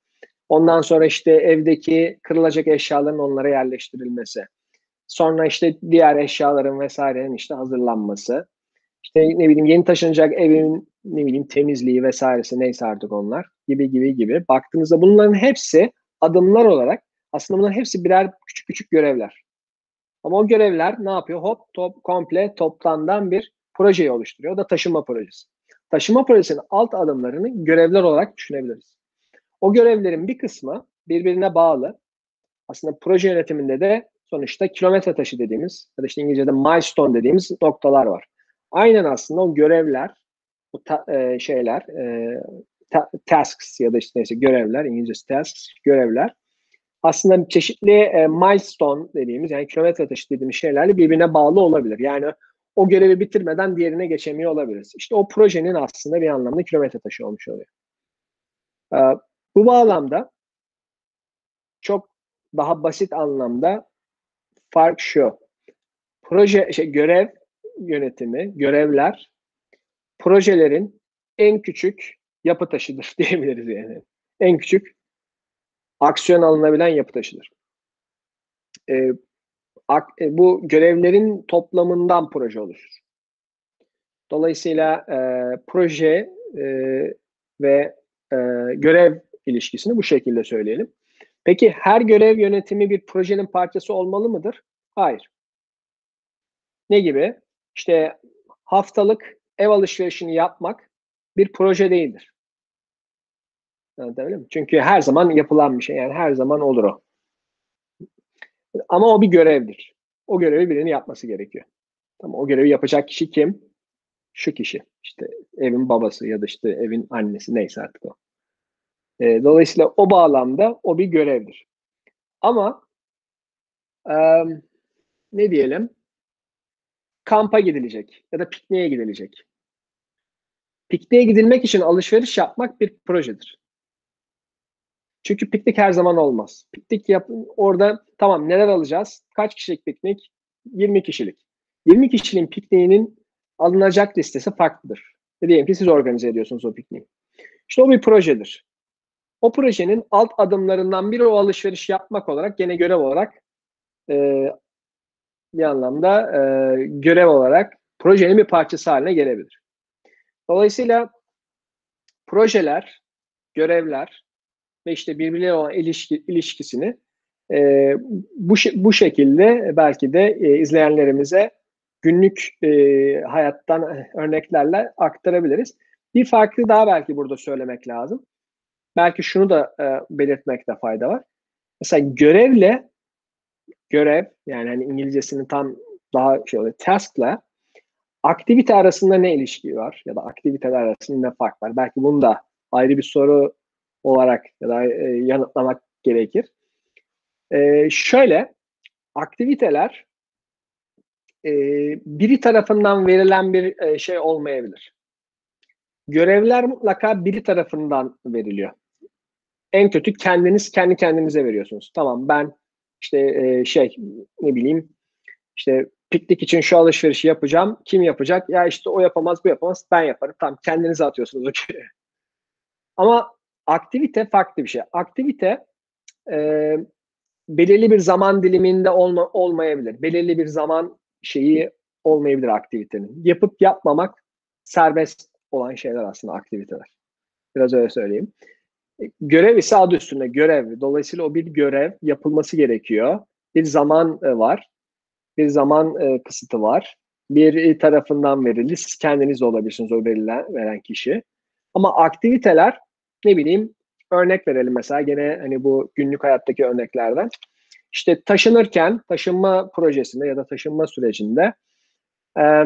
Ondan sonra işte evdeki kırılacak eşyaların onlara yerleştirilmesi. Sonra işte diğer eşyaların vesairenin işte hazırlanması. İşte ne bileyim yeni taşınacak evin ne bileyim temizliği vesairesi neyse artık onlar gibi gibi gibi. Baktığınızda bunların hepsi adımlar olarak aslında bunların hepsi birer küçük küçük görevler. Ama o görevler ne yapıyor? Hop top komple toplamdan bir projeyi oluşturuyor. O da taşıma projesi. Taşıma projesinin alt adımlarını görevler olarak düşünebiliriz. O görevlerin bir kısmı birbirine bağlı. Aslında proje yönetiminde de sonuçta kilometre taşı dediğimiz ya da işte İngilizce'de milestone dediğimiz noktalar var. Aynen aslında o görevler, bu ta, e, şeyler, e, ta, tasks ya da işte neyse görevler, İngilizce tasks, görevler aslında çeşitli e, milestone dediğimiz yani kilometre taşı dediğimiz şeylerle birbirine bağlı olabilir. Yani o görevi bitirmeden diğerine geçemiyor olabiliriz. İşte o projenin aslında bir anlamda kilometre taşı olmuş oluyor. E, bu bağlamda çok daha basit anlamda fark şu. Proje, şey, görev yönetimi, görevler projelerin en küçük yapı taşıdır diyebiliriz yani. En küçük aksiyon alınabilen yapı taşıdır. E, ak, e, bu görevlerin toplamından proje oluşur. Dolayısıyla e, proje e, ve e, görev ilişkisini bu şekilde söyleyelim. Peki her görev yönetimi bir projenin parçası olmalı mıdır? Hayır. Ne gibi? İşte haftalık ev alışverişini yapmak bir proje değildir. Anlatabiliyor Çünkü her zaman yapılan bir şey. Yani her zaman olur o. Ama o bir görevdir. O görevi birinin yapması gerekiyor. Tamam, o görevi yapacak kişi kim? Şu kişi. İşte evin babası ya da işte evin annesi neyse artık o. E, dolayısıyla o bağlamda o bir görevdir. Ama e, ne diyelim? Kampa gidilecek ya da pikniğe gidilecek. Pikniğe gidilmek için alışveriş yapmak bir projedir. Çünkü piknik her zaman olmaz. Piknik yap orada tamam neler alacağız? Kaç kişilik piknik? 20 kişilik. 20 kişinin pikniğinin alınacak listesi farklıdır. Ve diyelim ki siz organize ediyorsunuz o pikniği. İşte o bir projedir. O projenin alt adımlarından biri o alışveriş yapmak olarak gene görev olarak e, bir anlamda e, görev olarak projenin bir parçası haline gelebilir. Dolayısıyla projeler, görevler ve işte birbirleriyle olan ilişki, ilişkisini e, bu, bu şekilde belki de e, izleyenlerimize günlük e, hayattan örneklerle aktarabiliriz. Bir farklı daha belki burada söylemek lazım. Belki şunu da e, belirtmekte fayda var. Mesela görevle görev yani hani İngilizcesinin tam daha şey oluyor task'la aktivite arasında ne ilişki var ya da aktiviteler arasında ne fark var? Belki bunu da ayrı bir soru olarak ya da e, yanıtlamak gerekir. E, şöyle aktiviteler e, biri tarafından verilen bir e, şey olmayabilir. Görevler mutlaka biri tarafından veriliyor. En kötü kendiniz kendi kendinize veriyorsunuz. Tamam ben işte e, şey ne bileyim işte piknik için şu alışverişi yapacağım. Kim yapacak? Ya işte o yapamaz, bu yapamaz. Ben yaparım. Tamam kendinize atıyorsunuz o görevi. Ama aktivite farklı bir şey. Aktivite e, belirli bir zaman diliminde olma, olmayabilir. Belirli bir zaman şeyi olmayabilir aktivitenin. Yapıp yapmamak serbest olan şeyler aslında aktiviteler. Biraz öyle söyleyeyim. Görev ise adı üstünde görev. Dolayısıyla o bir görev yapılması gerekiyor. Bir zaman e, var. Bir zaman e, kısıtı var. Bir tarafından verildi. Siz kendiniz de olabilirsiniz o verilen, veren kişi. Ama aktiviteler ne bileyim örnek verelim mesela gene hani bu günlük hayattaki örneklerden. İşte taşınırken taşınma projesinde ya da taşınma sürecinde e,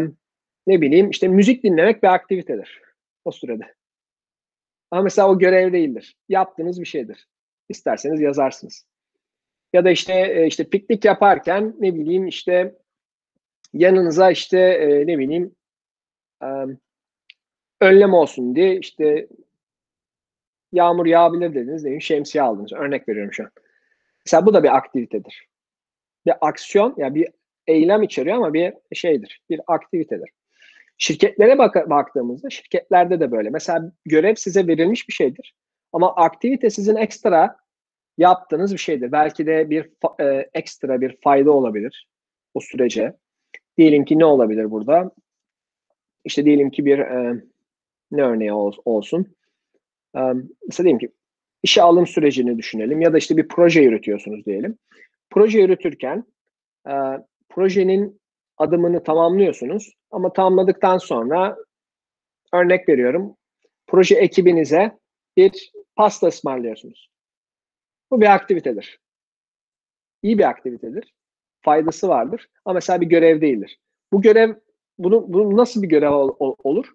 ne bileyim işte müzik dinlemek bir aktivitedir o sürede. Ama mesela o görev değildir. Yaptığınız bir şeydir. İsterseniz yazarsınız. Ya da işte işte piknik yaparken ne bileyim işte yanınıza işte e, ne bileyim e, önlem olsun diye işte yağmur yağabilir dediniz. Diyelim şemsiye aldınız. Örnek veriyorum şu an. Mesela bu da bir aktivitedir. Bir aksiyon, yani bir eylem içeriyor ama bir şeydir. Bir aktivitedir. Şirketlere bak baktığımızda şirketlerde de böyle. Mesela görev size verilmiş bir şeydir. Ama aktivite sizin ekstra yaptığınız bir şeydir. Belki de bir e, ekstra bir fayda olabilir o sürece. Diyelim ki ne olabilir burada? İşte diyelim ki bir e, ne örneği ol, olsun? Mesela diyelim ki işe alım sürecini düşünelim ya da işte bir proje yürütüyorsunuz diyelim. Proje yürütürken e, projenin adımını tamamlıyorsunuz ama tamamladıktan sonra örnek veriyorum proje ekibinize bir pasta ısmarlıyorsunuz. Bu bir aktivitedir. İyi bir aktivitedir. Faydası vardır ama mesela bir görev değildir. Bu görev bunu, bunu nasıl bir görev ol, olur?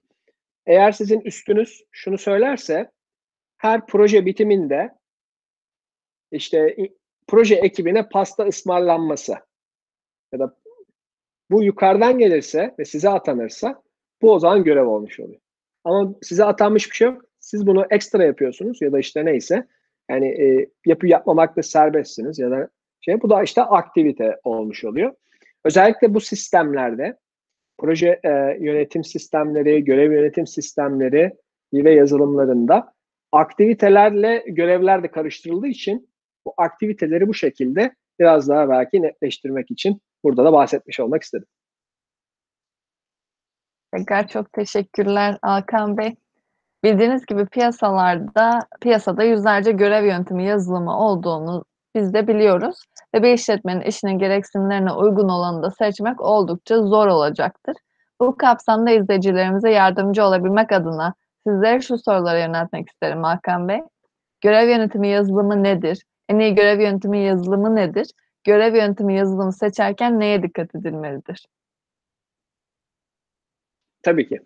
Eğer sizin üstünüz şunu söylerse her proje bitiminde işte proje ekibine pasta ısmarlanması ya da bu yukarıdan gelirse ve size atanırsa bu o zaman görev olmuş oluyor. Ama size atanmış bir şey yok. Siz bunu ekstra yapıyorsunuz ya da işte neyse. Yani e, yapı yapmamakta serbestsiniz ya da şey bu da işte aktivite olmuş oluyor. Özellikle bu sistemlerde proje e, yönetim sistemleri, görev yönetim sistemleri ve yazılımlarında aktivitelerle görevler de karıştırıldığı için bu aktiviteleri bu şekilde biraz daha belki netleştirmek için burada da bahsetmiş olmak istedim. Tekrar çok teşekkürler Alkan Bey. Bildiğiniz gibi piyasalarda, piyasada yüzlerce görev yöntemi yazılımı olduğunu biz de biliyoruz. Ve bir işletmenin işinin gereksinimlerine uygun olanı da seçmek oldukça zor olacaktır. Bu kapsamda izleyicilerimize yardımcı olabilmek adına sizlere şu soruları yöneltmek isterim Hakan Bey. Görev yönetimi yazılımı nedir? En iyi görev yönetimi yazılımı nedir? Görev yönetimi yazılımı seçerken neye dikkat edilmelidir? Tabii ki.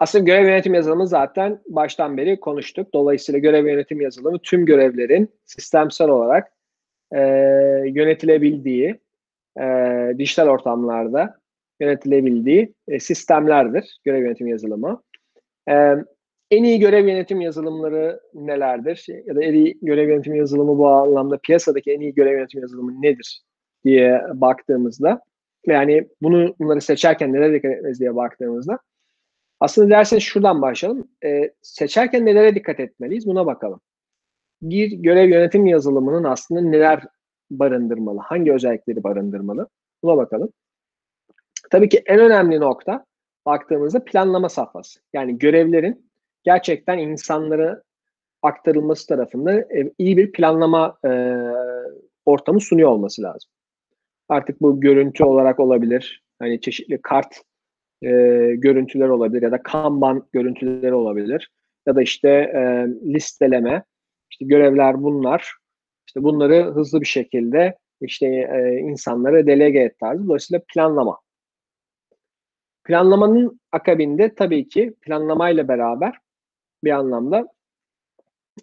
Aslında görev yönetim yazılımı zaten baştan beri konuştuk. Dolayısıyla görev yönetim yazılımı tüm görevlerin sistemsel olarak e, yönetilebildiği, e, dijital ortamlarda yönetilebildiği e, sistemlerdir görev yönetim yazılımı. E, en iyi görev yönetim yazılımları nelerdir? Ya da en iyi görev yönetim yazılımı bu anlamda piyasadaki en iyi görev yönetim yazılımı nedir diye baktığımızda yani bunu bunları seçerken nelere dikkat etmeliyiz diye baktığımızda aslında derseniz şuradan başlayalım. E, seçerken nelere dikkat etmeliyiz buna bakalım. Bir görev yönetim yazılımının aslında neler barındırmalı, hangi özellikleri barındırmalı buna bakalım. Tabii ki en önemli nokta baktığımızda planlama safhası. Yani görevlerin gerçekten insanlara aktarılması tarafında e, iyi bir planlama e, ortamı sunuyor olması lazım. Artık bu görüntü olarak olabilir. Hani çeşitli kart e, görüntüler olabilir ya da Kanban görüntüleri olabilir. Ya da işte e, listeleme, işte görevler bunlar. İşte bunları hızlı bir şekilde işte e, insanlara delege et tarzı. Dolayısıyla planlama. Planlamanın akabinde tabii ki planlamayla beraber bir anlamda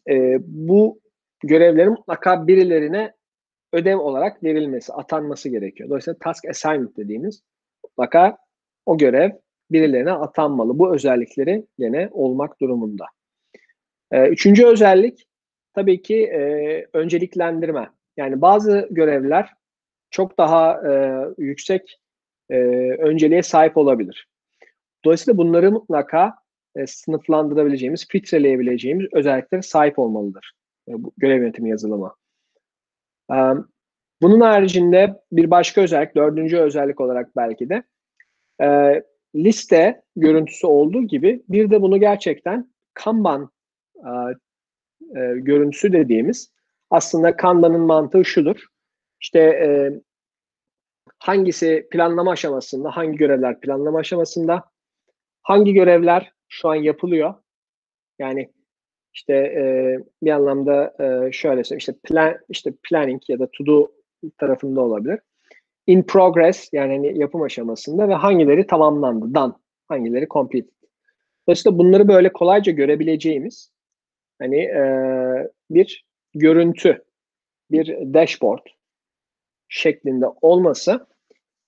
e, bu görevlerin mutlaka birilerine ödev olarak verilmesi, atanması gerekiyor. Dolayısıyla task assignment dediğimiz mutlaka o görev birilerine atanmalı. Bu özellikleri yine olmak durumunda. E, üçüncü özellik tabii ki e, önceliklendirme. Yani bazı görevler çok daha e, yüksek e, önceliğe sahip olabilir. Dolayısıyla bunları mutlaka e, sınıflandırabileceğimiz, filtreleyebileceğimiz özelliklere sahip olmalıdır. E, bu görev yönetimi yazılımı. E, bunun haricinde bir başka özellik, dördüncü özellik olarak belki de e, liste görüntüsü olduğu gibi bir de bunu gerçekten Kanban e, e, görüntüsü dediğimiz aslında Kanban'ın mantığı şudur. İşte e, hangisi planlama aşamasında, hangi görevler planlama aşamasında, hangi görevler şu an yapılıyor. Yani işte e, bir anlamda e, şöyle söyleyeyim, işte plan, işte planning ya da to do tarafında olabilir in progress yani hani yapım aşamasında ve hangileri tamamlandı, done, hangileri complete. Dolayısıyla bunları böyle kolayca görebileceğimiz hani e, bir görüntü, bir dashboard şeklinde olması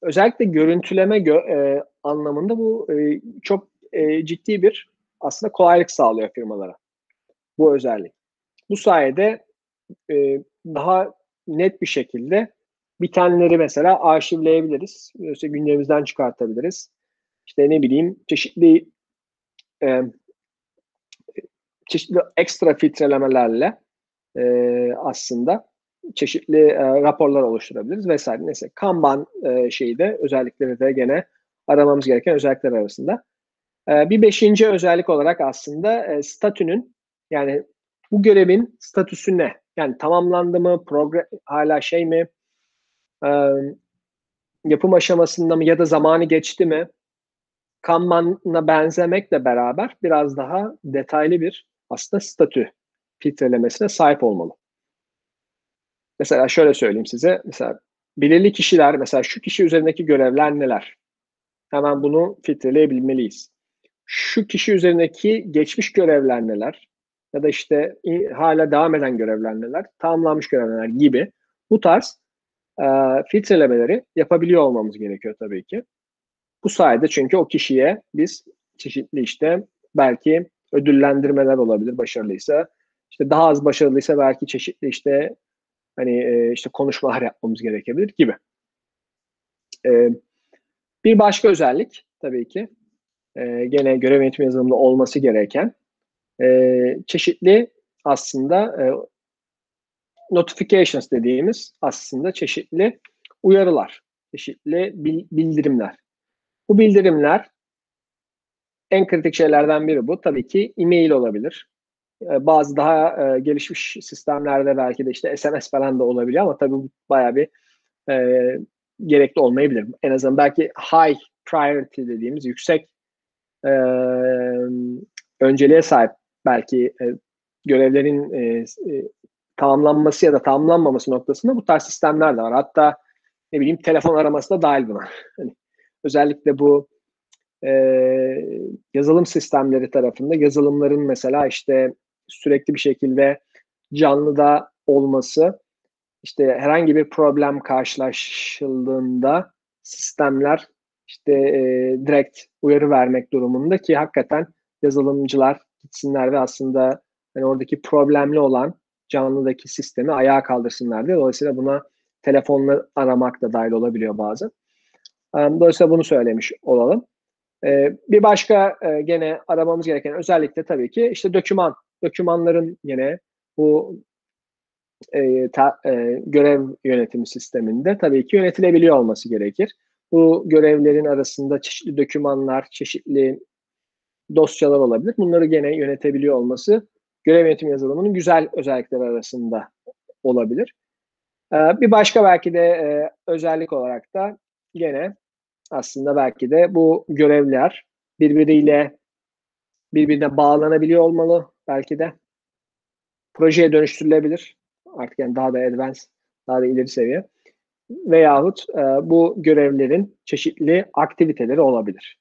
özellikle görüntüleme gö- e, anlamında bu e, çok e, ciddi bir aslında kolaylık sağlıyor firmalara. bu özellik. Bu sayede e, daha net bir şekilde bitenleri mesela arşivleyebiliriz. İşte gündemimizden çıkartabiliriz. İşte ne bileyim çeşitli e, çeşitli ekstra filtrelemelerle e, aslında çeşitli e, raporlar oluşturabiliriz vesaire. Neyse Kanban e, şeyi de özellikleri de gene aramamız gereken özellikler arasında. E, bir beşinci özellik olarak aslında e, statünün yani bu görevin statüsü ne? Yani tamamlandı mı? Progr hala şey mi? E, yapım aşamasında mı ya da zamanı geçti mi? Kanban'a benzemekle beraber biraz daha detaylı bir aslında statü filtrelemesine sahip olmalı. Mesela şöyle söyleyeyim size. Mesela belirli kişiler, mesela şu kişi üzerindeki görevler neler? Hemen bunu filtreleyebilmeliyiz. Şu kişi üzerindeki geçmiş görevler neler? Ya da işte hala devam eden görevler neler? Tamamlanmış görevler gibi bu tarz e, filtrelemeleri yapabiliyor olmamız gerekiyor tabii ki. Bu sayede çünkü o kişiye biz çeşitli işte belki ödüllendirmeler olabilir başarılıysa. İşte daha az başarılıysa belki çeşitli işte hani e, işte konuşmalar yapmamız gerekebilir gibi. E, bir başka özellik tabii ki e, gene görev yönetimi yazılımında olması gereken e, çeşitli aslında e, notifications dediğimiz aslında çeşitli uyarılar, çeşitli bildirimler. Bu bildirimler en kritik şeylerden biri bu. Tabii ki e-mail olabilir. Ee, bazı daha e, gelişmiş sistemlerde belki de işte SMS falan da olabiliyor ama tabii bu bayağı bir e, gerekli olmayabilir. En azından belki high priority dediğimiz yüksek e, önceliğe sahip belki e, görevlerin e, e, tamamlanması ya da tamamlanmaması noktasında bu tarz sistemler de var. Hatta ne bileyim telefon araması da dahil buna. Hani özellikle bu e, yazılım sistemleri tarafında yazılımların mesela işte sürekli bir şekilde canlıda olması işte herhangi bir problem karşılaşıldığında sistemler işte e, direkt uyarı vermek durumunda ki hakikaten yazılımcılar gitsinler ve aslında yani oradaki problemli olan canlıdaki sistemi ayağa kaldırsınlar diye. Dolayısıyla buna telefonla aramak da dahil olabiliyor bazen. Dolayısıyla bunu söylemiş olalım. Bir başka gene aramamız gereken özellik de tabii ki işte doküman. Dokümanların yine bu e, ta, e, görev yönetimi sisteminde tabii ki yönetilebiliyor olması gerekir. Bu görevlerin arasında çeşitli dokümanlar, çeşitli dosyalar olabilir. Bunları gene yönetebiliyor olması görev yönetim yazılımının güzel özellikleri arasında olabilir. Ee, bir başka belki de e, özellik olarak da gene aslında belki de bu görevler birbiriyle birbirine bağlanabiliyor olmalı belki de. Projeye dönüştürülebilir. Artık yani daha da advanced, daha da ileri seviye. Veyahut e, bu görevlerin çeşitli aktiviteleri olabilir.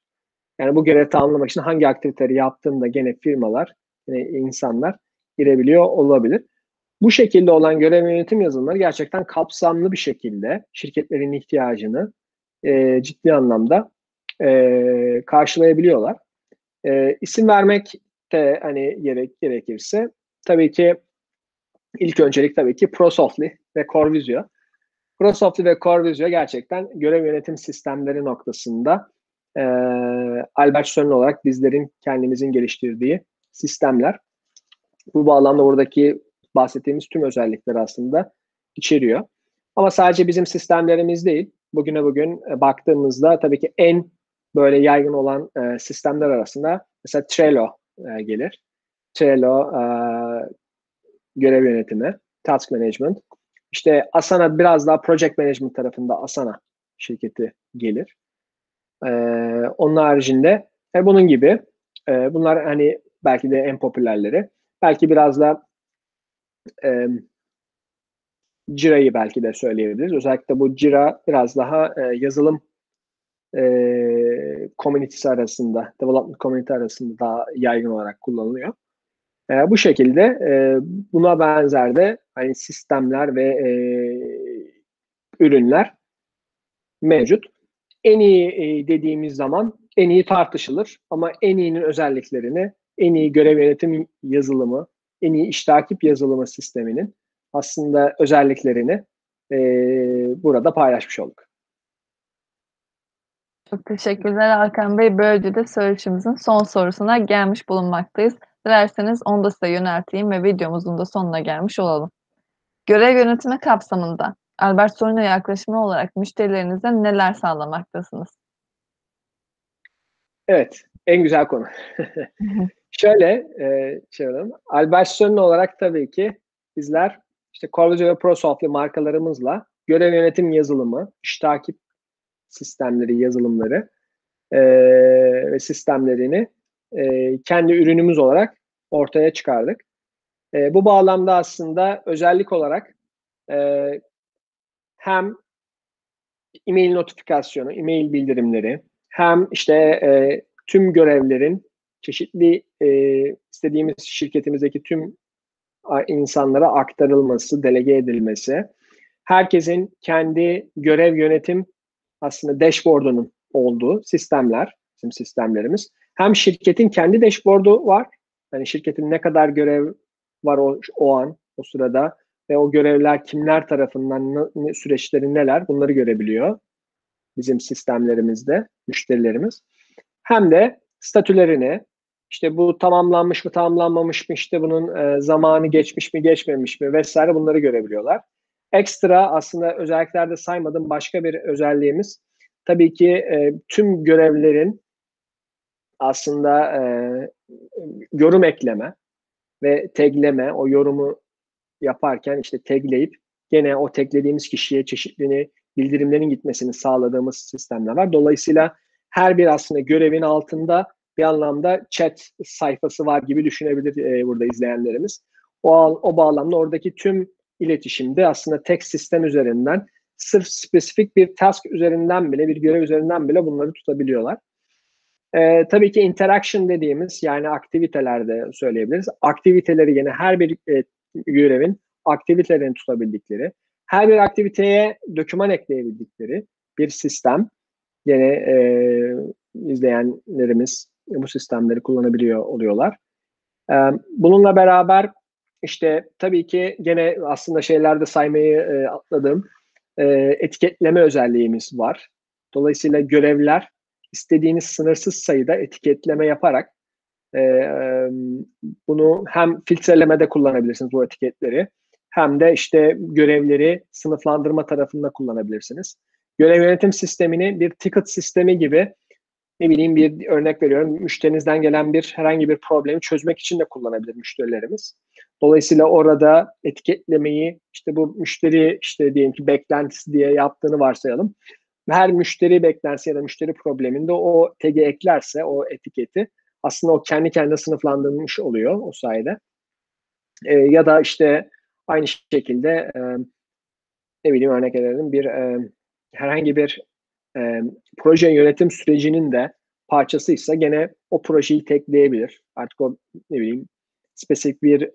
Yani bu görevi tamamlamak için hangi aktiviteleri yaptığında gene firmalar, yine insanlar girebiliyor olabilir. Bu şekilde olan görev yönetim yazılımları gerçekten kapsamlı bir şekilde şirketlerin ihtiyacını e, ciddi anlamda e, karşılayabiliyorlar. E, isim vermek de hani gerek gerekirse tabii ki ilk öncelik tabii ki ProSoftly ve CoreVisio. ProSoftly ve CoreVisio gerçekten görev yönetim sistemleri noktasında e, Albert Sönün olarak bizlerin kendimizin geliştirdiği sistemler. Bu bağlamda buradaki bahsettiğimiz tüm özellikleri aslında içeriyor. Ama sadece bizim sistemlerimiz değil, bugüne bugün e, baktığımızda tabii ki en böyle yaygın olan e, sistemler arasında mesela Trello e, gelir. Trello e, görev yönetimi, task management. İşte Asana biraz daha project management tarafında Asana şirketi gelir. E, onun haricinde e, bunun gibi e, bunlar hani belki de en popülerleri. Belki biraz da e, Jira'yı belki de söyleyebiliriz. Özellikle bu Jira biraz daha e, yazılım e, community'si arasında, development community arasında daha yaygın olarak kullanılıyor. E, bu şekilde e, buna benzer de hani sistemler ve e, ürünler mevcut. En iyi e, dediğimiz zaman en iyi tartışılır ama en iyinin özelliklerini, en iyi görev yönetim yazılımı en iyi iş takip yazılımı sisteminin aslında özelliklerini e, burada paylaşmış olduk. Çok teşekkürler Hakan Bey. Böylece de söyleşimizin son sorusuna gelmiş bulunmaktayız. Dilerseniz onu da size yönelteyim ve videomuzun da sonuna gelmiş olalım. Görev yönetimi kapsamında Albert Sorun'a yaklaşımı olarak müşterilerinize neler sağlamaktasınız? Evet, en güzel konu. şöyle, e, şöyle, Albert Sorun olarak tabii ki bizler işte Corvizo ve ProSoft'lu markalarımızla görev yönetim yazılımı, iş takip sistemleri, yazılımları e, ve sistemlerini e, kendi ürünümüz olarak ortaya çıkardık. E, bu bağlamda aslında özellik olarak e, hem e-mail notifikasyonu, e-mail bildirimleri, hem işte e, tüm görevlerin çeşitli e, istediğimiz şirketimizdeki tüm insanlara aktarılması, delege edilmesi, herkesin kendi görev yönetim aslında dashboard'unun olduğu sistemler, bizim sistemlerimiz. Hem şirketin kendi dashboard'u var, yani şirketin ne kadar görev var o, o an, o sırada ve o görevler kimler tarafından, ne, süreçleri neler bunları görebiliyor bizim sistemlerimizde müşterilerimiz. Hem de statülerini, işte bu tamamlanmış mı tamamlanmamış mı işte bunun e, zamanı geçmiş mi geçmemiş mi vesaire bunları görebiliyorlar. Ekstra aslında özelliklerde saymadığım başka bir özelliğimiz tabii ki e, tüm görevlerin aslında e, yorum ekleme ve tagleme, o yorumu yaparken işte tagleyip gene o taglediğimiz kişiye çeşitli bildirimlerin gitmesini sağladığımız sistemler var. Dolayısıyla her bir aslında görevin altında bir anlamda chat sayfası var gibi düşünebilir e, burada izleyenlerimiz. O, o bağlamda oradaki tüm iletişimde aslında tek sistem üzerinden sırf spesifik bir task üzerinden bile, bir görev üzerinden bile bunları tutabiliyorlar. Ee, tabii ki interaction dediğimiz yani aktivitelerde söyleyebiliriz. Aktiviteleri yine her bir e, görevin aktivitelerini tutabildikleri, her bir aktiviteye doküman ekleyebildikleri bir sistem. Yine e, izleyenlerimiz bu sistemleri kullanabiliyor oluyorlar. E, bununla beraber işte tabii ki gene aslında şeylerde saymayı e, atladığım e, etiketleme özelliğimiz var. Dolayısıyla görevler istediğiniz sınırsız sayıda etiketleme yaparak e, bunu hem filtrelemede kullanabilirsiniz bu etiketleri hem de işte görevleri sınıflandırma tarafında kullanabilirsiniz. Görev yönetim sistemini bir ticket sistemi gibi ne bileyim bir örnek veriyorum müşterinizden gelen bir herhangi bir problemi çözmek için de kullanabilir müşterilerimiz. Dolayısıyla orada etiketlemeyi işte bu müşteri işte diyelim ki beklentisi diye yaptığını varsayalım. Her müşteri beklentisi ya da müşteri probleminde o tag'i eklerse o etiketi aslında o kendi kendine sınıflandırılmış oluyor o sayede. E, ya da işte aynı şekilde e, ne bileyim örnek verelim bir e, herhangi bir e, proje yönetim sürecinin de parçasıysa gene o projeyi tekleyebilir. Artık o ne bileyim spesifik bir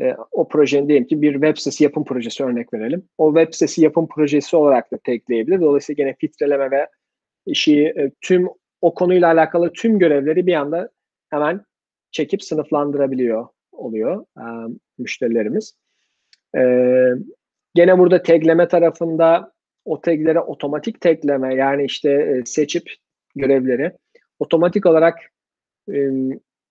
e, o projenin diyelim ki bir web sitesi yapım projesi örnek verelim. O web sitesi yapım projesi olarak da tekleyebilir. Dolayısıyla gene filtreleme ve işi e, tüm o konuyla alakalı tüm görevleri bir anda hemen çekip sınıflandırabiliyor oluyor e, müşterilerimiz. E, gene burada tagleme tarafında o taglere otomatik tagleme yani işte e, seçip görevleri otomatik olarak e,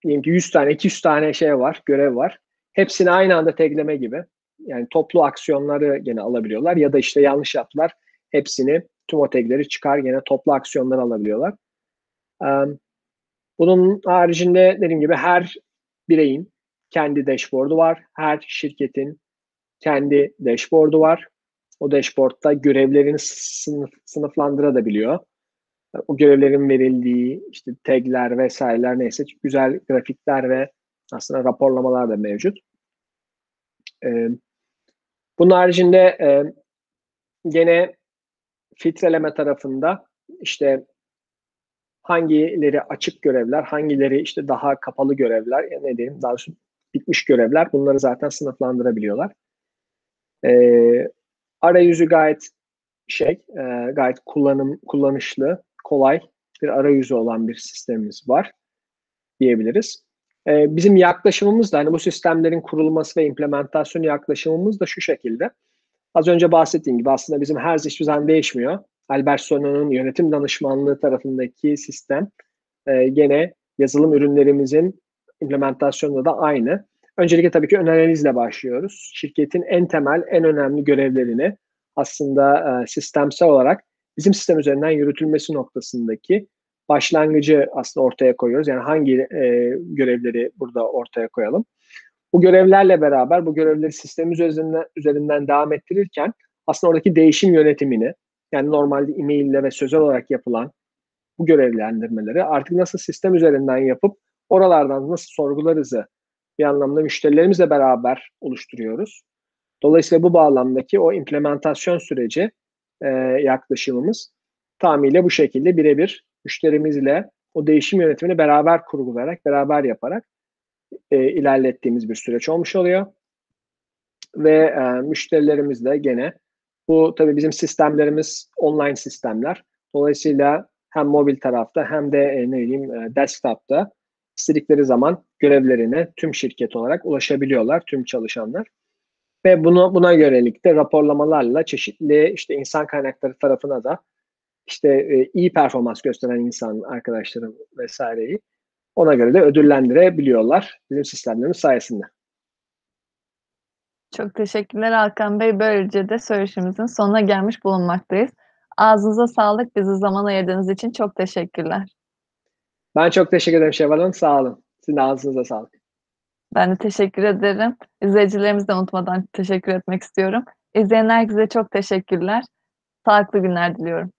diyelim ki 100 tane 200 tane şey var görev var. Hepsini aynı anda tagleme gibi yani toplu aksiyonları gene alabiliyorlar ya da işte yanlış yaptılar hepsini tüm o tagleri çıkar gene toplu aksiyonları alabiliyorlar. Bunun haricinde dediğim gibi her bireyin kendi dashboard'u var. Her şirketin kendi dashboard'u var. O dashboard'da görevlerini sınıf, sınıflandırabiliyor. O görevlerin verildiği işte tagler vesaireler neyse güzel grafikler ve aslında raporlamalar da mevcut. Ee, bunun haricinde e, gene filtreleme tarafında işte hangileri açık görevler, hangileri işte daha kapalı görevler, ne diyeyim daha doğrusu bitmiş görevler bunları zaten sınıflandırabiliyorlar. Ee, arayüzü gayet şey, e, gayet kullanım kullanışlı, kolay bir arayüzü olan bir sistemimiz var diyebiliriz. Eee, bizim yaklaşımımız da, hani, bu sistemlerin kurulması ve implementasyonu yaklaşımımız da şu şekilde. Az önce bahsettiğim gibi aslında bizim her hiçbir zaman değişmiyor. Albert Sona'nın yönetim danışmanlığı tarafındaki sistem, eee, gene yazılım ürünlerimizin implementasyonunda da aynı. Öncelikle tabii ki ön analizle başlıyoruz. Şirketin en temel, en önemli görevlerini aslında, eee, sistemsel olarak bizim sistem üzerinden yürütülmesi noktasındaki başlangıcı aslında ortaya koyuyoruz. Yani hangi, eee, görevleri burada ortaya koyalım. Bu görevlerle beraber bu görevleri sistemimiz üzerinden üzerinden devam ettirirken aslında oradaki değişim yönetimini, yani normalde e-mail'le ve sözel olarak yapılan bu görevlendirmeleri artık nasıl sistem üzerinden yapıp oralardan nasıl sorgularızı bir anlamda müşterilerimizle beraber oluşturuyoruz. Dolayısıyla bu bağlamdaki o implementasyon süreci, eee, yaklaşımımız tamamıyla bu şekilde bire bir müşterimizle o değişim yönetimini beraber kurgulayarak, beraber yaparak, eee, ilerlettiğimiz bir süreç olmuş oluyor. Ve, eee, müşterilerimiz de gene bu tabii bizim sistemlerimiz online sistemler. Dolayısıyla hem mobil tarafta hem de, eee, ne bileyim, eee, desktop'ta istedikleri zaman görevlerine tüm şirket olarak ulaşabiliyorlar, tüm çalışanlar. Ve bunu buna yönelik de raporlamalarla çeşitli, işte, insan kaynakları tarafına da, işte, eee, iyi performans gösteren insan arkadaşlarım vs.'yi ona göre de ödüllendirebiliyorlar bizim sistemlerimiz sayesinde. Çok teşekkürler Hakan Bey. Böylece de söyleşimizin sonuna gelmiş bulunmaktayız. Ağzınıza sağlık. Bize zaman ayırdığınız için çok teşekkürler. Ben çok teşekkür ederim Şevval Hanım. Sağ olun. Sizin de ağzınıza sağlık. Ben de teşekkür ederim. İzleyicilerimizi de unutmadan teşekkür etmek istiyorum. İzleyen herkese çok teşekkürler. Sağlıklı günler diliyorum.